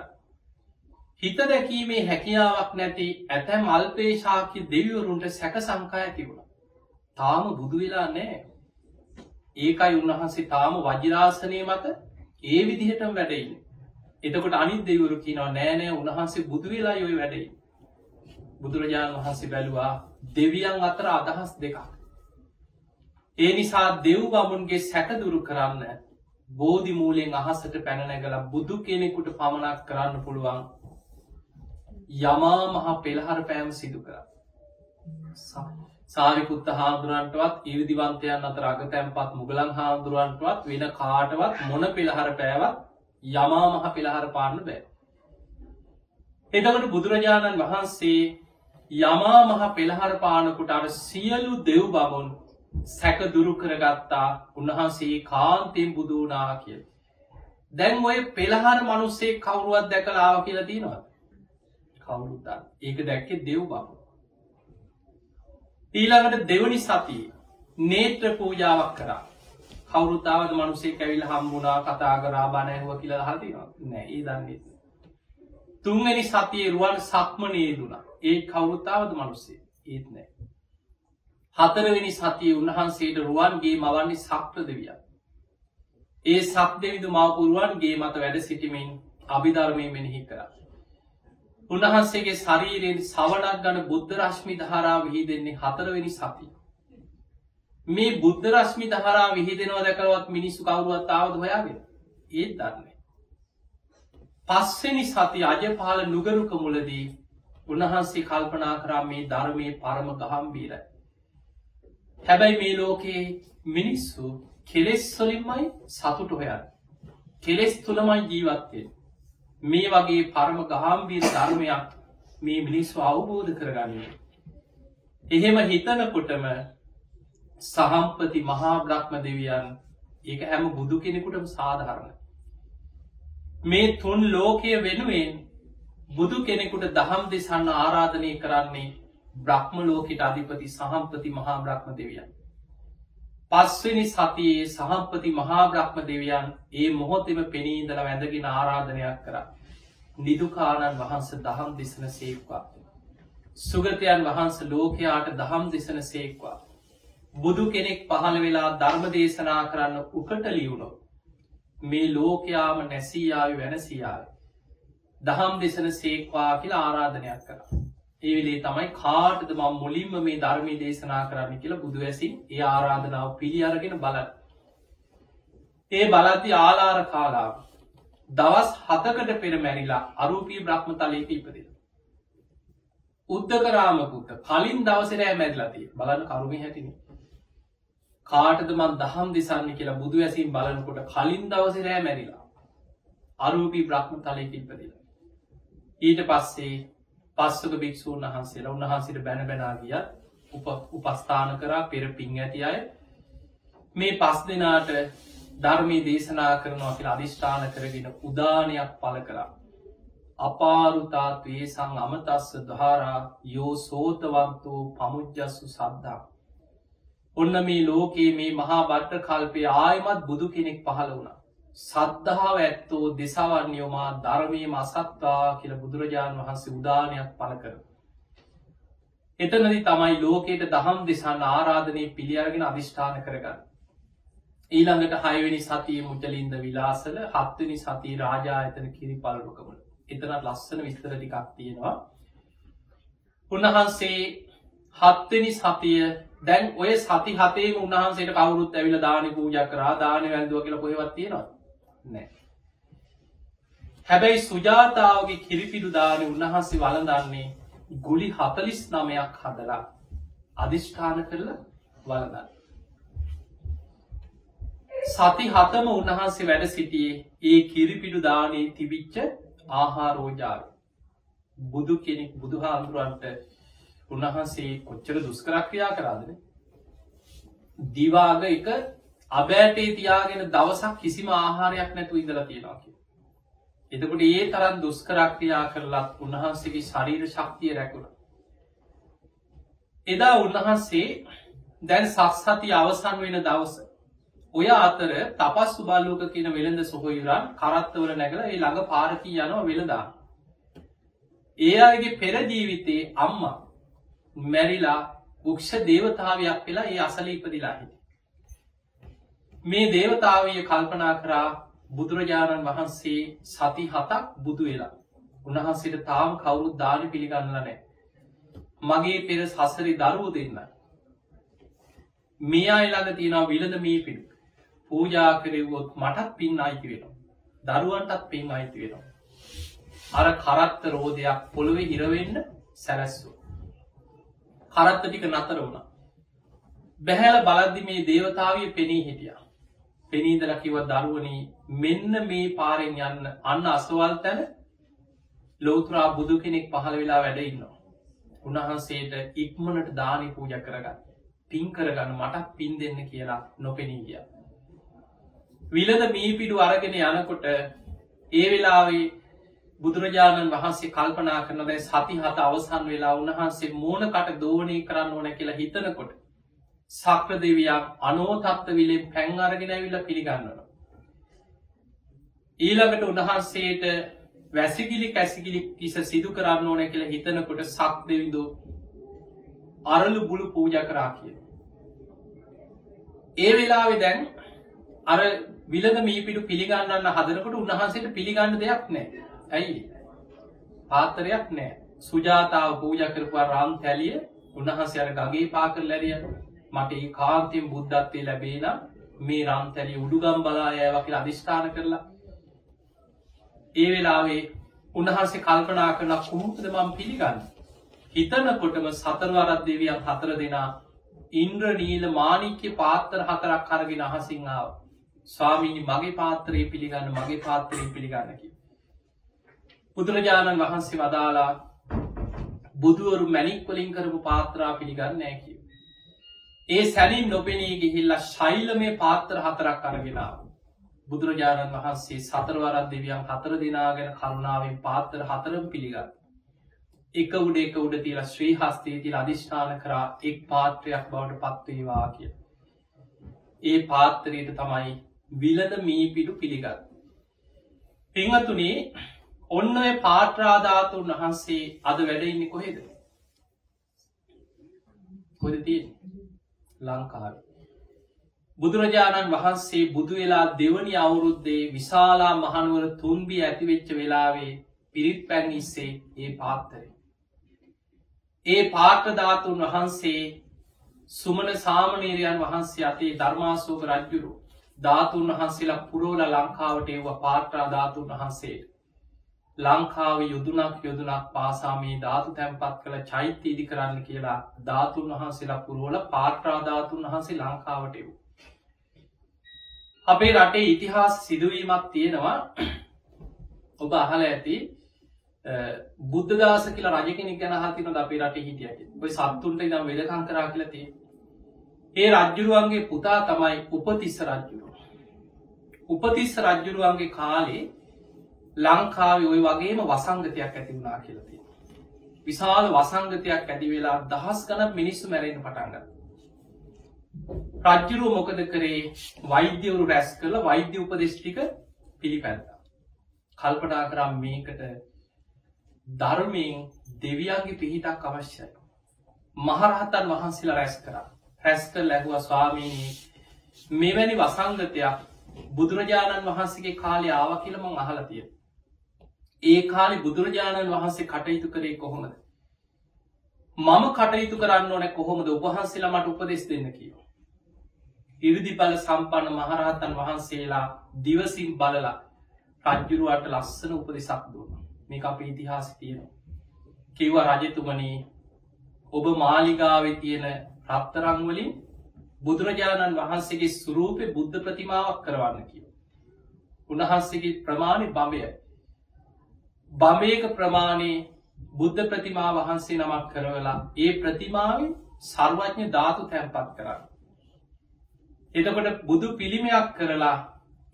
හිත දැකීමේ හැකියාවක් නැති ඇතැම් අල්පේ ශාක්‍ය දෙවිවරුන්ට සැක සංකා ඇතිවුණ. තාම බුදු වෙලා නෑ. ඒකයි උන්වහන්සේ තාම වජිරාසනය මත ඒ විදිහටම වැඩයින්න. එතකොට අනිත් දෙවරු කියනවා නෑනෑ උන්වහන්සේ බුදු වෙලා යොයි වැඩයි. බුදුරජාණන් වහන්සේ බැලවා දෙවියන් අතර අදහස් දෙකක්. ඒ නිසා දෙව් බමුන්ගේ සැකදුරු කරන්න බෝධි මූලෙන් අහසට පැනනැගල බුදු කෙනෙකුට පමණක් කරන්න පුළුවන් යමා මහා පෙළහර පෑම සිදු කර. සාරිකුත්ත හාදුරන්ටවත් ඉරිදිවන්තයන් අතර අග තැන්පත් මුගලන් හාදුරුවන්ටවත් වෙන කාටවත් මොන පෙළහර පෑවත් යමා මහ පෙළහර පාන්න බෑ. එතකට බුදුරජාණන් වහන්සේ යමා මහ පෙළහර පානකුට අර සියලු දෙව් බමුන් සැක දුරු කරගත්තා උන්වහන්සේ කාන්තයෙන් බුදුනා කියල්. දැන් ඔය පෙළහර මනුස්සේ කවුරුවත් දැකලාව කියලා තියෙනවා. කවුරුත්තා ඒක දැක්කෙ දෙව් බමු. ඊළඟට දෙවනි සතිය නේත්‍ර පූජාවක් කරා කවරුතාවද මනුසේ කැවිල් හම්බුණා කතා කරා බණැහුව කියලා හතිනවා නෑ ඒ දන්නේ තුන්ගනි සතියේ රුවන් සක්මනයේ දුනා ඒ කවුරුතාවද මනුස්සේ ඒත් නෑ. හතරවෙනි සතිය උන්වහන්සේට රුවන්ගේ මවන්නේ සක්්‍ර දෙවිය ඒ සක් දෙවිදු මවපුරුවන්ගේ මත වැඩ සිටිමින් අභිධර්මය මෙනෙහි කර. උන්වහන්සේගේ ශරීරයෙන් සවනක් ගන බුද්ධ රශ්මි දහරා විහි දෙන්නේ හතරවෙනි සතිය. මේ බුද්ධ රශ්මි දහරා විහිදෙනවා දැකරවත් මිනිස්සු කවරුවත් ආවද හොයාගෙන ඒත් දන්නේ. පස්සනි සති අජ පාල නුගරුක මුලදී උන්වහන්සේ කල්පනා කරා මේ ධර්මය පරම ගහම්බීරයි. හැබැයි මේ ලෝකයේ මිනිස්සු කෙලෙස්වලින්මයි සතුට හොයන්. කෙලෙස් තුළමයි ජීවත්තය. මේ වගේ පරම ගහම්බීර ධර්මයක් මේ මිනිස්සු අවබෝධ කරගන්නේ. එහෙම හිතනකොටම සහම්පති මහා බ්‍රහ්ම දෙවියන් ඒක හැම බුදු කෙනෙකුටම සාධහරණ. මේ තුන් ලෝකය වෙනුවෙන් බුදු කෙනෙකුට දහම් දෙසන්න ආරාධනය කරන්නේ බ්‍රහ්ම ලෝකට අධිපති සහම්පති මහා බ්‍රහ්ම දෙවියන්. පස්වනි සතියේ සහම්පති මහා බ්‍රහ්ම දෙවියන් ඒ මොහොතෙම පෙනීදල වැඳගෙන ආරාධනයක් කර. නිදුකාණන් වහන්ස දහම් දෙසන සේක්වා. සුගතයන් වහන්ස ලෝකයාට දහම් දෙසන සේක්වා. බුදු කෙනෙක් පහළ වෙලා ධර්ම දේශනා කරන්න උකට ලියවුණො. මේ ලෝකයාම නැසීයාව වෙනසියාව. දහම් දෙසන සේක්වා කියලා ආරාධනයක් කර. ඒවිලේ තමයි කාටද මම් මුලින්ම මේ ධර්මී දේශනා කරන්න කියලා බුදු ඇසින් ඒ ආරාධනාව පිළි අරගෙන බල. ඒ බලති ආලාර කාලාව. දවස් හතකට පෙර මැරිලා අරූපී බ්‍රහ්ම තලයක ඉපදිල. උද්ධකරාමකුත්ත කලින් දවසරෑ මැදලතිය බලන්න කරුමි හැටිනේ කාටද මන් දහම් දෙසන්න කියලා බුදු ඇසින් බලනකොට කලින් දවසරෑ මැරිලා අරූපී බ්‍රහ්ම තලයක ඉපදිල. ඊට පස්සේ පස්සක භික්‍ෂූන් වහන්සේලා උන්වහන්සිට බැන බැනාගිය උපස්ථාන කරා පෙර පින් ඇති අය මේ පස් දෙනාට ධර්මී දේශනා කරනවා කියලා අධිෂ්ඨාන කරගෙන උදානයක් පල කලා. අපාරුතාත්වේ සං අමතස්ස දහරා යෝ සෝතවන්තු පමුද්ජස්සු සද්ධා. ඔන්න මේ ලෝකයේ මේ මහා බට්ට කල්පය ආයමත් බුදු කෙනෙක් පහළ වුණ. සද්ධාව ඇත්තෝ දෙසාවන්යෝමා ධර්මය මසත්තා කියල බුදුරජාණන් වහන්සේ උදානයක් පල කර. එතනදි තමයි ලෝකයට දහම් දෙසන්න ආරාධනය පිළියරගෙන අධිෂ්ඨාන කරගන්න. ඊළඟට හයවෙනි සතිය මුචලින්ද විලාසල හත්වනි සති රාජා ඇතන කිරි පලරුකමට එතනත් ලස්සන විස්තර ටිකක් තියෙනවා උන්වහන්සේ හත්වනි සතිය දැන් ඔය සති හතේ උන්හන්සේට කවුරුත් ඇවිල දාන පූජ කරා දාන වැල්දුව කියලා කොහෙවත් තියෙනවා නෑ හැබැයි සුජාතාවගේ කිරිපිඩු දාන උන්වහන්සේ වලදන්නේ ගුලි හතලිස් නමයක් හදලා අධිෂ්ඨාන කරල වලදන්න සති හතම උන්වහන්සේ වැඩ සිටියේ ඒ කිරිපිඩු දානයේ තිබිච්ච ආහාරෝජාව බුදු කෙනෙක් බුදු හාමුදුරුවන්ට උන්වහන්සේ කොච්චර දුස්කරක්‍රියා කරාදන දිවාග එක අබෑටේ තියාගෙන දවසක් කිසිම ආහාරයක් නැතු ඉඳල තියෙනවා කිය. එතකොට ඒ තරන් දුස්කරක්‍රියා කරලත් උන්වහන්සේගේ ශරීර ශක්තිය රැකුණ. එදා උන්වහන්සේ දැන් සක්සති අවසන් වෙන දවස ඔය අතර තපස් සුබල්ලෝක කියන වෙළඳ සොහොයුරන් කරත්තවල නැගල ඒ ළඟ පාරකී යනවා වෙළදා. ඒ අයගේ පෙරජීවිතේ අම්ම මැරිලා උක්ෂ දේවතාවයක් වෙලා ඒ අසල ඉපදිලා හිට. මේ දේවතාවය කල්පනා කරා බුදුරජාණන් වහන්සේ සති හතක් බුදු වෙලා. උන්වහන්සේට තාම කවුරුත් දාන පිළිගන්නල නෑ. මගේ පෙර සසරි දරුව දෙන්න. මේ අයිළඟ තියෙනවා විලද මේ පිඩු. පූජා කරෙව්වොත් මටත් පින් අයිති වෙනවා. දරුවන්ටත් පින් අයිති වෙනවා. අර කරත්ත රෝධයක් පොළොවෙ හිරවෙන්න සැලැස්සු. කරත්ත ටික නතර වුණ. බැහැල බලද්දි මේ දේවතාවිය පෙනී හිටිය. පෙනීදල කිව දරුවනී මෙන්න මේ පාරෙන් යන්න අන්න අසවල් තැන ලෝතුරා බුදු කෙනෙක් පහළ වෙලා වැඩඉන්නවා. උන්වහන්සේට ඉක්මනට දානි පූජ කරගන්න. පින් කරගන්න මටත් පින් දෙන්න කියලා නොපෙනී ගියා. විලද මීපිඩු අරගෙන යනකොට ඒ වෙලාවේ බුදුරජාණන් වහන්සේ කල්පනා කරන දැ සති හත අවසන් වෙලා උන්වහන්සේ මෝනකට දෝනය කරන්න ඕන කියලා හිතනකොට සක්‍ර දෙවියක් අනෝතත්ව විලෙන් පැන් අරගෙන ඇවිල්ල පිළිගන්නන. ඊළඟට උන්වහන්සේට වැසිගිලි කැසිගිලි කිස සිදු කරන්න ඕන කියලා හිතනකොට සක් දෙවිදු අරලු බුලු පූජ කරා කිය. ඒ වෙලාවෙ දැන් අර විලද මීපිටු පිළිගන්නන්න හදනකට උන්වහන්සේට පිළිගන්න දෙයක් නෑ ඇයි? පාතරයක් නෑ. සුජාතාව පූජ කරපුවා රම් තැලිය උන්වහන්සේ අර ගගේ පාකර ලැරියන මට ඒ කාන්තයෙන් බුද්ධත්වය ලැබේන මේ රම් තැලිය උඩුගම් බලා යෑවකිල අධිෂ්ඨාන කරලා. ඒ වෙලාවේ උන්වහන්සේ කල්පනා කරන කුමුක්ද මම් පිළිගන්න. හිතනකොටම සතරවරත් දෙවියන් හතර දෙනා ඉන්ද්‍ර නීල මානික්‍ය පාත්තර හතරක් කරගෙන අහසිංාව ස්වාමීනි මගේ පාත්‍රයේ පිළිගන්න මගේ පාත්‍රයේ පිළිගන්නකි. බුදුරජාණන් වහන්සේ වදාලා බුදුවරු මැනික්වලින් කරපු පාත්‍රා පිළිගන්න නෑකිව. ඒ සැනින් නොපෙනී ගිහිල්ල ශෛල මේ පාත්‍ර හතරක් අරගෙනාව. බුදුරජාණන් වහන්සේ සතරවරත් දෙවියන් හතර දෙනාගෙන කරුණාවෙන් පාත්තර හතරම් පිළිගන්න. එක උඩ එක උඩ තියල ශ්‍රී හස්තේ තිල අධිෂ්ඨාන කරා එක් පාත්‍රයක් බවට පත්වේවා කිය. ඒ පාත්තරයට තමයි විලද මීපිඩු පිළිගත්. පිංහතුනේ ඔන්න ඔය පාට්‍රාධාතුන් වහන්සේ අද වැඩඉන්න කොහෙද කොද තිය ලංකාව බුදුරජාණන් වහන්සේ බුදු වෙලා දෙවනි අවුරුද්දේ විශාලා මහනුවර තුන්බිය ඇතිවෙච්ච වෙලාවේ පිරිත් පැන් ඉස්සේ ඒ පාත්තරේ. ඒ පාටධාතුන් වහන්සේ සුමන සාමනීරයන් වහන්සේ අතේ ධර්මාසෝක රජ්ජුරු ධාතුන් වහන්සේලා පුරෝල ලංකාවට ඒව පාත්‍රා ධාතුන් වහන්සේට. ලංකාව යුදුනක් යොදුනක් පාසාමී ධාතු තැන්පත් කළ චෛත්‍ය ඉදි කරන්න කියලා ධාතුන් වහන්සේලා පුරුවල පාත්‍රාධාතුන් වහන්සේ ලංකාවට එව්. අපේ රටේ ඉතිහාස සිදුවීමක් තියෙනවා. ඔබ අහල ඇති බුද්ධදාස කියලා රජකෙනෙක් ගැන හතින අපේ රට හිටිය ඔයි සත්තුන්ට ඉදම් වෙදකං කරා කියලතිේ ඒ රජ්ජුරුවන්ගේ පුතා තමයි උපතිස්ස රජ්ජුරු උපතිස්ස රජ්ජුරුවන්ගේ කාලේ ලංකාව ඔය වගේම වසංගතයක් ඇති වුණා කියලති. විශාල වසංගතයක් ඇති වෙලා දහස් ගන මිනිස්සු මැරෙන පටන්ග. රජ්ජුරුව මොකද කරේ වෛද්‍යවරු රැස් කළ වෛද්‍ය උපදෙෂ්ටික පිළිපැත්ත. කල්පනා කරම් මේකට ධර්මයෙන් දෙවියන්ගේ පිහිටක් අවශ්‍යයි. මහරහතන් වහන්සේලා රැස් කරා රැස්ක ලැබුව ස්වාමීනී මෙවැනි වසංගතයක් බුදුරජාණන් වහන්සේගේ කාලය ආව කියලම අහලතිය. ඒ කාලි බුදුරජාණන් වහන්සේ කටයුතු කරේ කොහොමද. මම කටයුතු කරන්න ඕන කොහොමද උපහන්සේලා මට උපදෙස් දෙන්න කියෝ. ඉරිදි බල සම්පන්න මහරහතන් වහන්සේලා දිවසින් බලලා රජ්ජුරුවට ලස්සන උපදෙසක් දුන්න මේ අප ඉතිහාස තියෙනවා. කිව්ව රජතුමනී ඔබ මාලිගාව තියෙන රත්තරංවලින් බුදුරජාණන් වහන්සේගේ සුරූපය බුද්ධ ප්‍රතිමාවක් කරවන්න කිය. උන්වහන්සේගේ ප්‍රමාණි බමය බමයක ප්‍රමාණයේ බුද්ධ ප්‍රතිමා වහන්සේ නමක් කරවලා ඒ ප්‍රතිමාව සර්වඥ ධාතු තැන්පත් කරන්න. එතකොට බුදු පිළිමයක් කරලා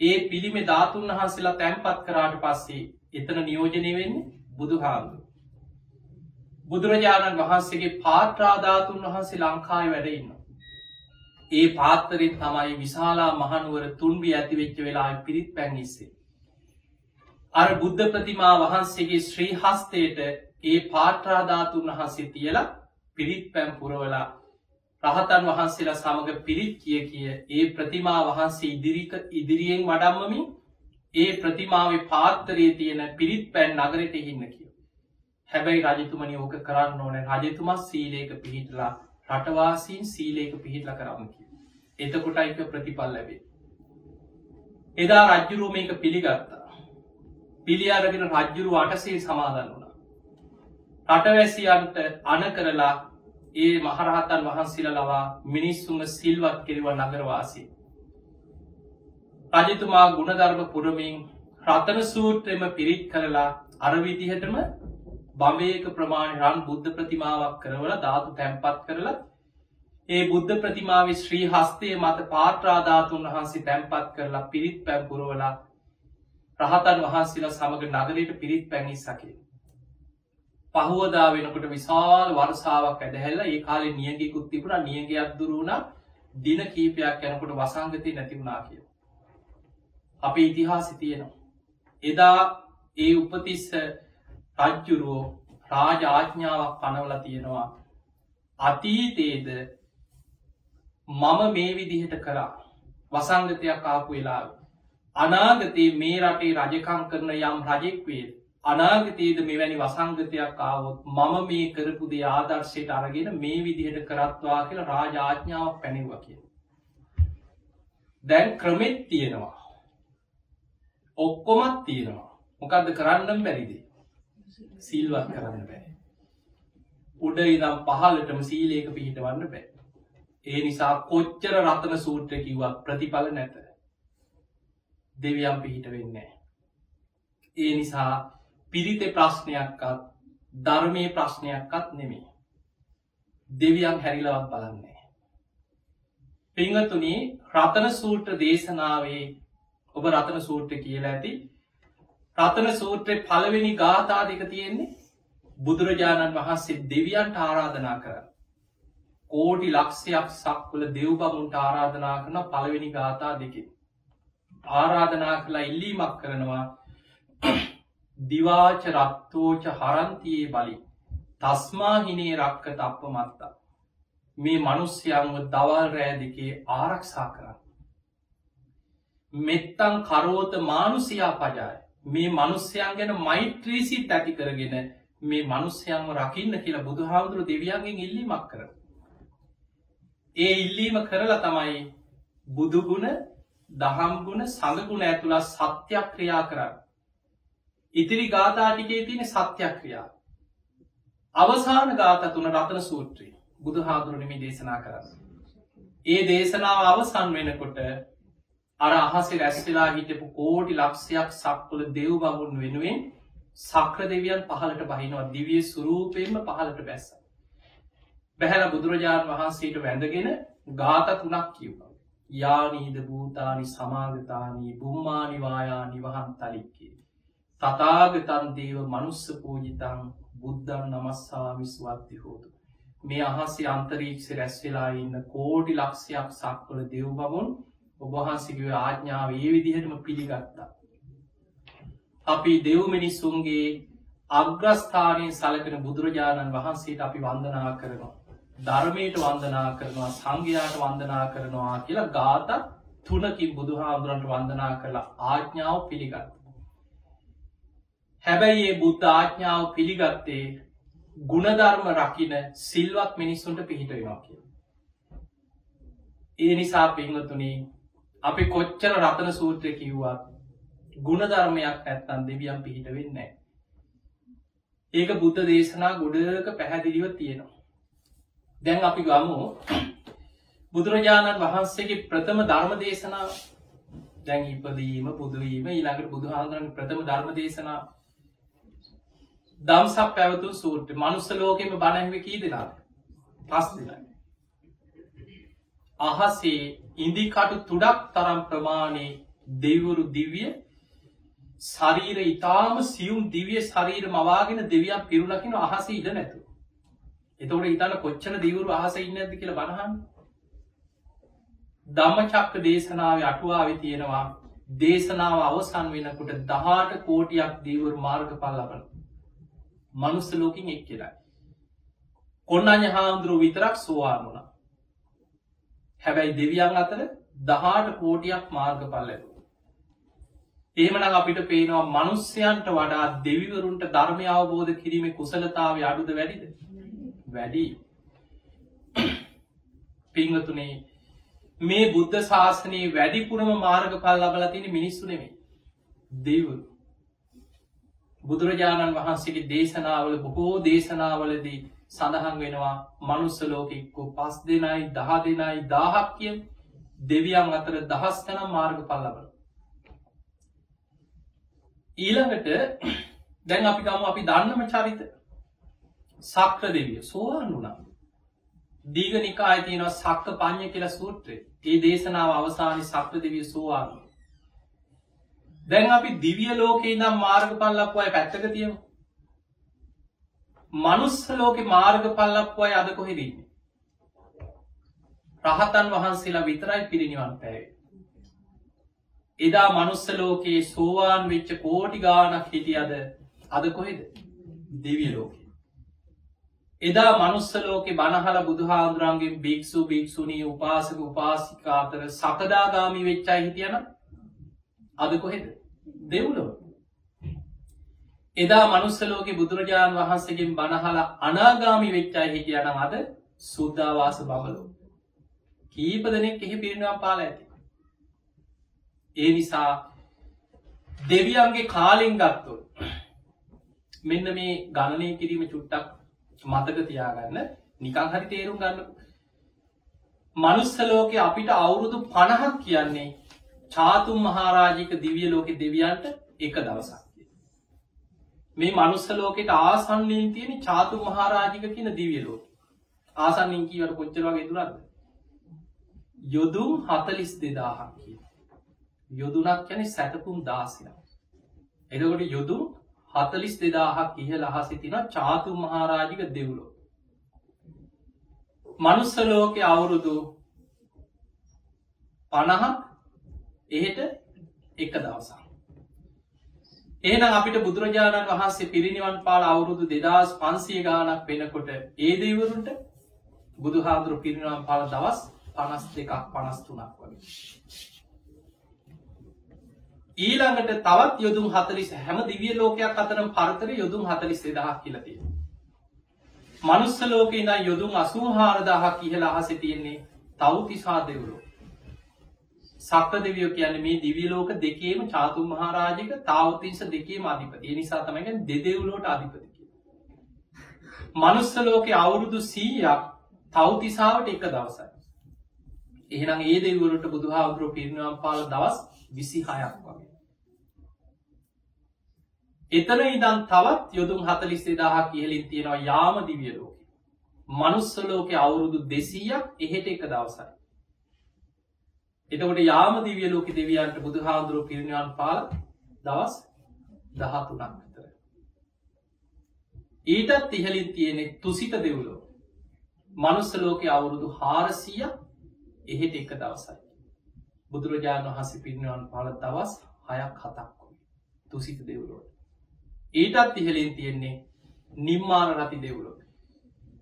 ඒ පිළිමෙ ධාතුන් වහන්සේලා තැන්පත් කරාට පස්සේ එතන නියෝජනය වෙන්නේ බුදු හාමුදුරු. බුදුරජාණන් වහන්සේගේ පාත්‍රාධාතුන් වහන්සේ ලංකායි වැඩඉන්න. ඒ පාත්තරින් තමයි විශාලා මහනුවර තුන්බි ඇතිවෙච්ච වෙලා පිරිත් පැන්නිස්සේ. අර බුද්ධ ප්‍රතිමා වහන්සේගේ ශ්‍රී හස්තයට ඒ පාත්‍රාධාතුන් වහන්සේ තියලා පිරිත් පැම් පුරවලා රහතන් වහන්සේලා සමඟ පිරිත් කිය කිය ඒ ප්‍රතිමා වහන්සේ ඉදිරික ඉදිරියෙන් වඩම්මමින් ඒ ප්‍රතිමාවේ පාත්තරයේ තියෙන පිරිත් පැන් නගරට හින්න කිය. හැබැයි රජතුමනි ඕක කරන්න ඕන රජතුමත් සීලේක පිහිටලා රටවාසීන් සීලේක පිහිටල කරන්න කිය. එතකොට එක ප්‍රතිපල් ලැබේ. එදා රජ්ජුරුව මේක පිළිගත්තා. පිළියාරගෙන රජ්ජුරු අටසේ සමාදන් වුණා. රටවැසියන්ට අන කරලා ඒ මහරහතන් වහන්සිල ලවා මිනිස්සුම සිල්වත් කෙරව නගරවාසී. රජතුමා ගුණධර්ම පුරමින් රතන සූත්‍රයම පිරිත් කරලා අරවිදිහටම බමයක ප්‍රමාණ රන් බුද්ධ ප්‍රතිමාවක් කරවල ධාතු තැන්පත් කරලා ඒ බුද්ධ ප්‍රතිමාව ශ්‍රී හස්තය මත පාත්‍රාධාතුන් වහන්සේ තැන්පත් කරලා පිරිත් පැම්පුරවලා රහතන් වහන්සේලා සමඟ නගරයට පිරිත් පැණි සකේ. පහුවදා වෙනකට විශාල් වර්සාාවක් ඇදහැල්ල ඒ කාලෙ නියගෙකුත් තිබුණ නියගයක් දුරුණ දින කීපයක් යැනකොට වසංගතය නැතිවුණා කිය. අප ඉතිහාසි තියෙනවා. එදා ඒ උපතිස්ස රජ්ජුරුවෝ රාජ ආඥාවක් පනවල තියෙනවා අතීතේද මම මේ විදිහට කරා වසංගතයක් ආපු වෙලා අනාගතයේ මේ රටේ රජකං කරන යම් රජෙක්වේ අනාගතයේද මෙවැනි වසංගතයක් ආවොත් මම මේ කරපු දේ ආදර්ශයට අරගෙන මේ විදිහට කරත්වා කියලා රාජාඥාවක් පැනිව කිය. දැන් ක්‍රමෙත් තියෙනවා. ඔක්කොමත් තියෙනවා මොකක්ද කරන්නම් බැරිදේ. සීල්වත් කරන්න බෑ. උඩ ඉදම් පහලටම සීලේක පිහිටවන්න බෑ. ඒ නිසා කොච්චර රතන සූත්‍ර කිව්වක් ප්‍රතිඵල නැත. දෙවියම් පිහිට වෙන්නේ. ඒ නිසා පිරිතෙ ප්‍රශ්නයක්කත් ධර්මය ප්‍රශ්නයක්කත් නෙමේ. දෙවියන් හැරිලවත් බලන්නේ. පිංහතුනි රතන සූට්‍ර දේශනාවේ ඔබ රතන සූට්‍ර කියලා ඇති රතන සූත්‍රය පළවෙනි ගාථා දෙක තියෙන්නේ බුදුරජාණන් වහන්සේ දෙවියන්ට ආරාධනා කර කෝටි ලක්ෂයක් සක්වල දෙව්බමුන්ට ආරාධනා කරන පළවෙනි ගාථා දෙක ආරාධනා කලා ඉල්ලීමක් කරනවා. දිවාච රක්තෝච හරන්තියේ බලි. තස්මාහිනේ රක්ක තප්ප මත්තා මේ මනුස්්‍යයන්ව දවල් රෑ දෙකේ ආරක්ෂා කරන්න. මෙත්තං කරෝත මානුසියා පජාය. මේ මනුස්්‍යයන් ගැන මෛත්‍රීසිත් ඇති කරගෙන මේ මනුස්්‍යයන්ම රකින්න කියලා බුදු හාමුදුරු දෙවියන්ගෙන් ඉල්ලීමක් කර. ඒ ඉල්ලීම කරලා තමයි බුදුගුණ දහම්ගුණ සඟගුණ ඇතුළා සත්‍යයක් ක්‍රියා කරන්න. ඉතිරි ගාථාටිකේ තියෙන සත්‍යයක් ක්‍රියා. අවසාන ගාත තුන රතන සූත්‍රී බුදු හාදුරනමි දේශනා කරන්න. ඒ දේශනාව අවසන් වෙනකොට අර අහසේ රැස්වෙලා හිටපු කෝටි ලක්ෂයක් සක්වල දෙව් බමුන් වෙනුවෙන් සක්‍ර දෙවියන් පහලට බහිනවා දිවිය සුරූපයෙන්ම පහලට බැස්ස. බැහැල බුදුරජාණන් වහන්සේට වැඳගෙන ගාත තුනක් කිව්වා. යානීද භූතානි සමාගතානී බුම්මානිවායා නිවහන් තලික්කේ. තතාගතන් දේව මනුස්ස පූජිතන් බුද්ධන් නමස්සා විස්වත්ති හෝතු. මේ අහසේ අන්තරීක්ෂ රැස් වෙලා ඉන්න කෝඩි ලක්ෂයක් සක්වල දෙව් බමුන් ඔබහන්සිකව ආඥාව ඒ විදිහටම පිළිගත්තා. අපි දෙව් මිනිස්සුන්ගේ අග්‍රස්ථානයෙන් සලකන බුදුරජාණන් වහන්සේට අපි වන්දනා කරනවා. ධර්මයට වන්දනා කරනවා සංඝයාට වන්දනා කරනවා කියලා ගාත තුනකින් බුදුහාමුදුරන්ට වන්දනා කරලා ආඥාව පිළිගත්. හැබැයි ඒ බුද්ධ ආඥාව පිළිගත්තේ ගුණධර්ම රකින සිල්වත් මිනිස්සුන්ට පිහිටවෙනවා කිය. ඒ නිසා පිංහතුනේ අපි කොච්චර රතන සූත්‍රය කිව්වත් ගුණධර්මයක් ඇත්තන් දෙවියම් පිහිට වෙන්නේ. ඒක බුද්ධ දේශනා ගොඩක පැහැදිලිව තියෙනවා. දැන් අපි ගමු. බුදුරජාණන් වහන්සේගේ ප්‍රථම ධර්ම දේශනා දැන් ඉපදීම පුදුවීම ඊළඟට බුදුහාන්දුරන් ප්‍රථම ධර්ම දේශනා දම්සක් පැවතු සූට්‍ර මනුස්ස ලෝකෙම බණහිව කී දෙනාද? පස් දෙනයි අහසේ ඉදිකටු තුඩක් තරම් ප්‍රමාණය දෙවරු දිවිය ශරීර ඉතාම සියුම් දිවිය ශරීර මවාගෙන දෙවියන් පිරුණකින අහස ඉඩ නැතු එතකොට ඉතන කොච්චන දීවරු අහස ඉන්න ඇද කියල බණහන් දම්ම චක්ක දේශනාව අටුවාව තියෙනවා දේශනාව අවසන් වෙනකොට දහට කෝටියක් දීවරු මාර්ග පල් ලබන මනුස්ස ලෝකින් එක් කියලයි කොන්නඥ හාමුදුරුව විතරක් සෝවාන් වුණ. හැබැයි දෙවියන් අතර දහට කෝටියක් මාර්ග පල් ලැබ එහෙමන අපිට පේනවා මනුස්්‍යයන්ට වඩා දෙවිවරුන්ට ධර්මය අවබෝධ කිරීම කුසලතාව අඩුද වැඩිද? වැඩි පිංහතුනේ මේ බුද්ධ ශාසනයේ වැඩිපුරම මාර්ග පල් ලබල තියෙන මිනිස්සු නෙමේ දෙවරු බුදුරජාණන් වහන්සේගේ දේශනාවල බොහෝ දේශනාවලදී සඳහන් වෙනවා මනුස්ස ලෝකෙක්කු පස් දෙනයි දහ දෙනයි දාහක් කිය දෙවියන් අතර දහස් තනම් මාර්ග පල්ලබල ඊළඟට දැන් අපි ගම අපි දන්නම චරිත. සක්‍ර දෙවිය සෝවාන් වුණා. දීග නිකාය තියෙනවා සක්ක පං්ඥ කියල සූත්‍රය. ඒ දේශනාව අවසානි සක්‍ර දෙවිය සෝවාන් දැන් අපි දිවිය ලෝකේ නම් මාර්ග පල්ලක් අය පැත්තක තියමු මනුස්ස ලෝක මාර්ග පල්ලක් අය අද කොහෙදන්නේ රහතන් වහන්සේලා විතරයි පිරිනිවන් පැවේ එදා මනුස්ස ලෝකයේ සෝවාන් වෙච්ච කෝටි ගානක් හිටිය අද අද කොහෙද? දෙවිය ලෝකේ. එදා මනුස්ස ලෝකෙ බණහල බුදුහාන්දුරන්ගේ භික්ෂු භික්ෂුණී උපාසක උපාසිකාතර සකදාගාමි වෙච්චා හිටියන? අද කොහෙද? දෙව්ලෝ එදා මනුස්සලෝක බුදුරජාණන් වහන්සේගෙන් බණහල අනාගාමි වෙච්චා හිටියන අද සුද්ධවාස බවලෝ කීප දෙනෙක් එහි පිරිනවා පාල ඇති. ඒ නිසා දෙවියන්ගේ කාලෙන් ගත්තු මෙන්න මේ ගණනය කිරීම චුට්ටක් මතක තියාගන්න. නිකං හරි තේරුම් ගන්න. මනුස්සලෝක අපිට අවුරුදු පණහක් කියන්නේ චාතුම් මහාරාජික දිවිය ලෝක දෙවියන්ට එක දවසක්. මේ මනුස්සලෝකට ආසන්නයෙන් තියෙන චාතු මහාරාජික කියන දිවිය ලෝක. ආසන්නින් කීවට කොච්චර වගේ දුරද යොදුම් හතලිස් දෙදාහක් කිය යොදුනක් යැන සැතපුම් දාසින එදකොට යොදුම් හතලිස් දෙදාහක් ඉහල අහසි තින චාතු මහාරාජික දෙව්ලෝ. මනුස්සලෝක අවුරුදු පණහක් එහෙට එක දවසා. ඒනම් අපිට බුදුරජාණන් වහන්සේ පිරිනිවන් පාල අවුරුදු දෙදස් පන්සිය ගානක් වෙනකොට ඒ දේවරුන්ට බුදුහාදුරු පිරිනිවන් පාල දවස් පනස් දෙකක් පනස්තුනක් වගේ. ඊළඟට තවත් යොදුම් හතලිස් හැම දිවිය ලෝකයක් අතරම් පරතර යොදුම් හතලිස් දෙදහක් කියලතිය. මනුස්ස ලෝක ඉඳ යොදුම් අසූහාරදාහක් කියහල අහස තියෙන්නේ තවතිසා දෙවරු. සක්්‍ර දෙවියෝ කියන්න මේ දිවියලෝක දෙකේම චාතුම් මහාරාජික තාවතිංස දෙකේම අධිපති එනිසා තමයික දෙදෙව්ලෝට අධිපතික. මනුස්ස ලෝක අවුරුදු සීයක් තවතිසාාවට එක දවසයි. එහෙනම් ඒ දෙවරුට බුදුහාදුරුව පිරිනම් පාල දවස් විසි හයක් වගේ. එතන ඉදන් තවත් යොදුම් හතලිස්සේ දහ කියලින් තියෙනවා යාම දිවිය ලෝක. මනුස්ස ලෝක අවුරුදු දෙසීයක් එහෙට එක දවසයි. එතකොට යාම දිවිය ලෝක දෙවියන්ට බුදු හාදුරුව පිරිනිවන් පාල දවස් දහතුනක් විතර. ඊටත් ඉහලින් තියෙනෙ තුසිත දෙව්ලෝ. මනුස්ස ලෝක අවුරුදු හාරසීය එහෙට එක දවසයි. බුදුරජාණන් වහස පිරිනිවන් පාල දවස් හයක් හතක් තුසිත දෙව්ලෝට. ඊටත් ඉහලින් තියෙන්නේ නිම්මාන රති දෙව්ලෝ.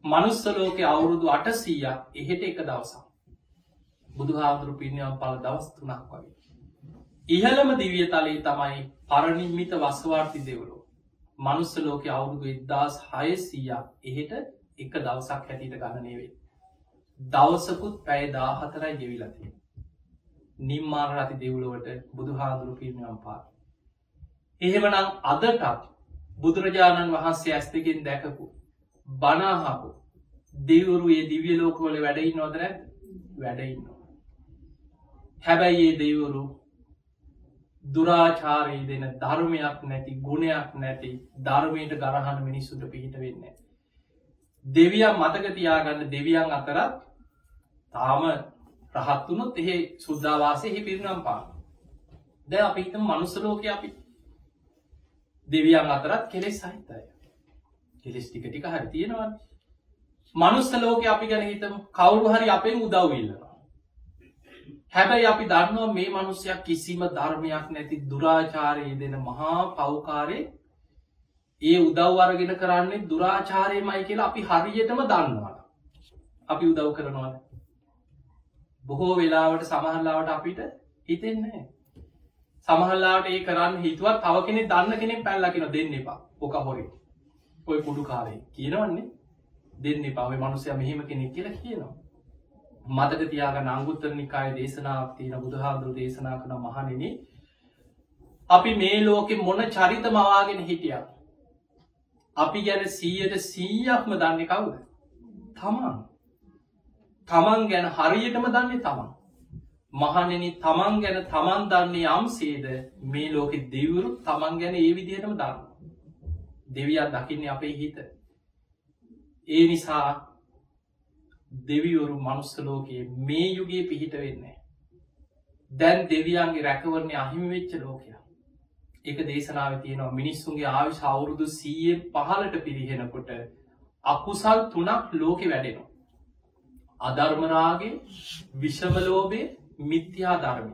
මනුස්ස ලෝක අවුරුදු අටසීයක් එහෙට එක දවසක්. බුදුහාදුරු පිරිනිවන් පල දවස් තුනක් වගේ. ඉහළම දිවිය තලේ තමයි පරණින්මිත වස්වාර්ථි දෙවලෝ. මනුස්ස ලෝක අවුරුදු එදදාස් හයසීයක් එහෙට එක දවසක් හැටිට ගණනයවේ. දවසකුත් පැය දාහතරයි ගෙවිලති. නිම්මාන රති දෙව්ලුවට බුදුහාදුරු පිරිනිවන් පාර. එහෙමනම් අදටත් බුදුරජාණන් වහන්සේ ඇස් දෙකින් දැකපු බනාහපු දෙවරු ඒ දිවිය ලෝකවල වැඩයි නොදර වැඩඉන්නවා. හැබැයි ඒ දෙවරු දුරාචාරී දෙන ධර්මයක් නැති ගුණයක් නැති ධර්මයට ගරහන මිනිස්සුට පිහිට වෙන්න. දෙවියන් මතක තියාගන්න දෙවියන් අතරත් තාම රහත්තුනුත් එහෙ සුද්ධවාසය හි පිරිනම් පා. ද අපිහිත මනුස්සලෝක අපි දෙවියන් අතරත් කෙලෙස් සහිතය. කෙලෙස් ටික ටික හරි තියෙනවා. මනුස්ස ලෝක අපි ගැන හිතම කවුරු හරි අපෙන් උදව්වෙල්ලවා. හැබැයි අපි දන්නවා මේ මනුස්සයක් කිසිම ධර්මයක් නැති දුරාචාරයේ දෙන මහා පවකාරය ඒ උදව්වරගෙන කරන්නේ දුරාචාරයමයි කියලා අපි හරියටම දන්නවා. අපි උදව් කරනවාද. බොහෝ වෙලාවට සමහල්ලාවට අපිට හිතෙන්නේ. සමහල්ලාට ඒ කරන්න හිතුවත් තව කෙනෙ දන්න කෙනෙ පැල්ලකින දෙන්න එපා ඕක හොරේ. ඔය පුඩු කාරය කියනවන්නේ දෙන්න එපාවේ මනුසය මෙහෙම කෙනෙක් කියලා කියනවා. මතක තියාග නංගුත්තර නිකාය දේශනාවක් තියෙන බුදුහාදුරු දේශනා කන මහනෙන අපි මේ ලෝකෙ මොන චරිත මවාගෙන හිටිය අපි ගැන සීයට සීයක්ම දන්න කවුද? තමන්. තමන් ගැන හරියටම දන්නේ තමන් මහනෙන තමන් ගැන තමන් දන්නේ යම්සේද මේ ලෝකෙ දෙවරු තමන් ගැන ඒ විදිහටම දන්න දෙවියන් දකින්නේ අපේ හිත ඒ නිසා දෙවිවරු මනුස්සලෝකයේ මේ යුගේ පිහිට වෙන්නේ. දැන් දෙවියන්ගේ රැකවරණය අහිමි වෙච්ච ලෝකය. එක දේශනාව තියෙනවා මිනිස්සුන්ගේ ආවිශ අවුරුදු සීය පහලට පිරිහෙනකොට අකුසල් තුනක් ලෝකෙ වැඩෙනවා. අධර්මරාගේ විෂමලෝබේ මිත්‍යා ධර්මය.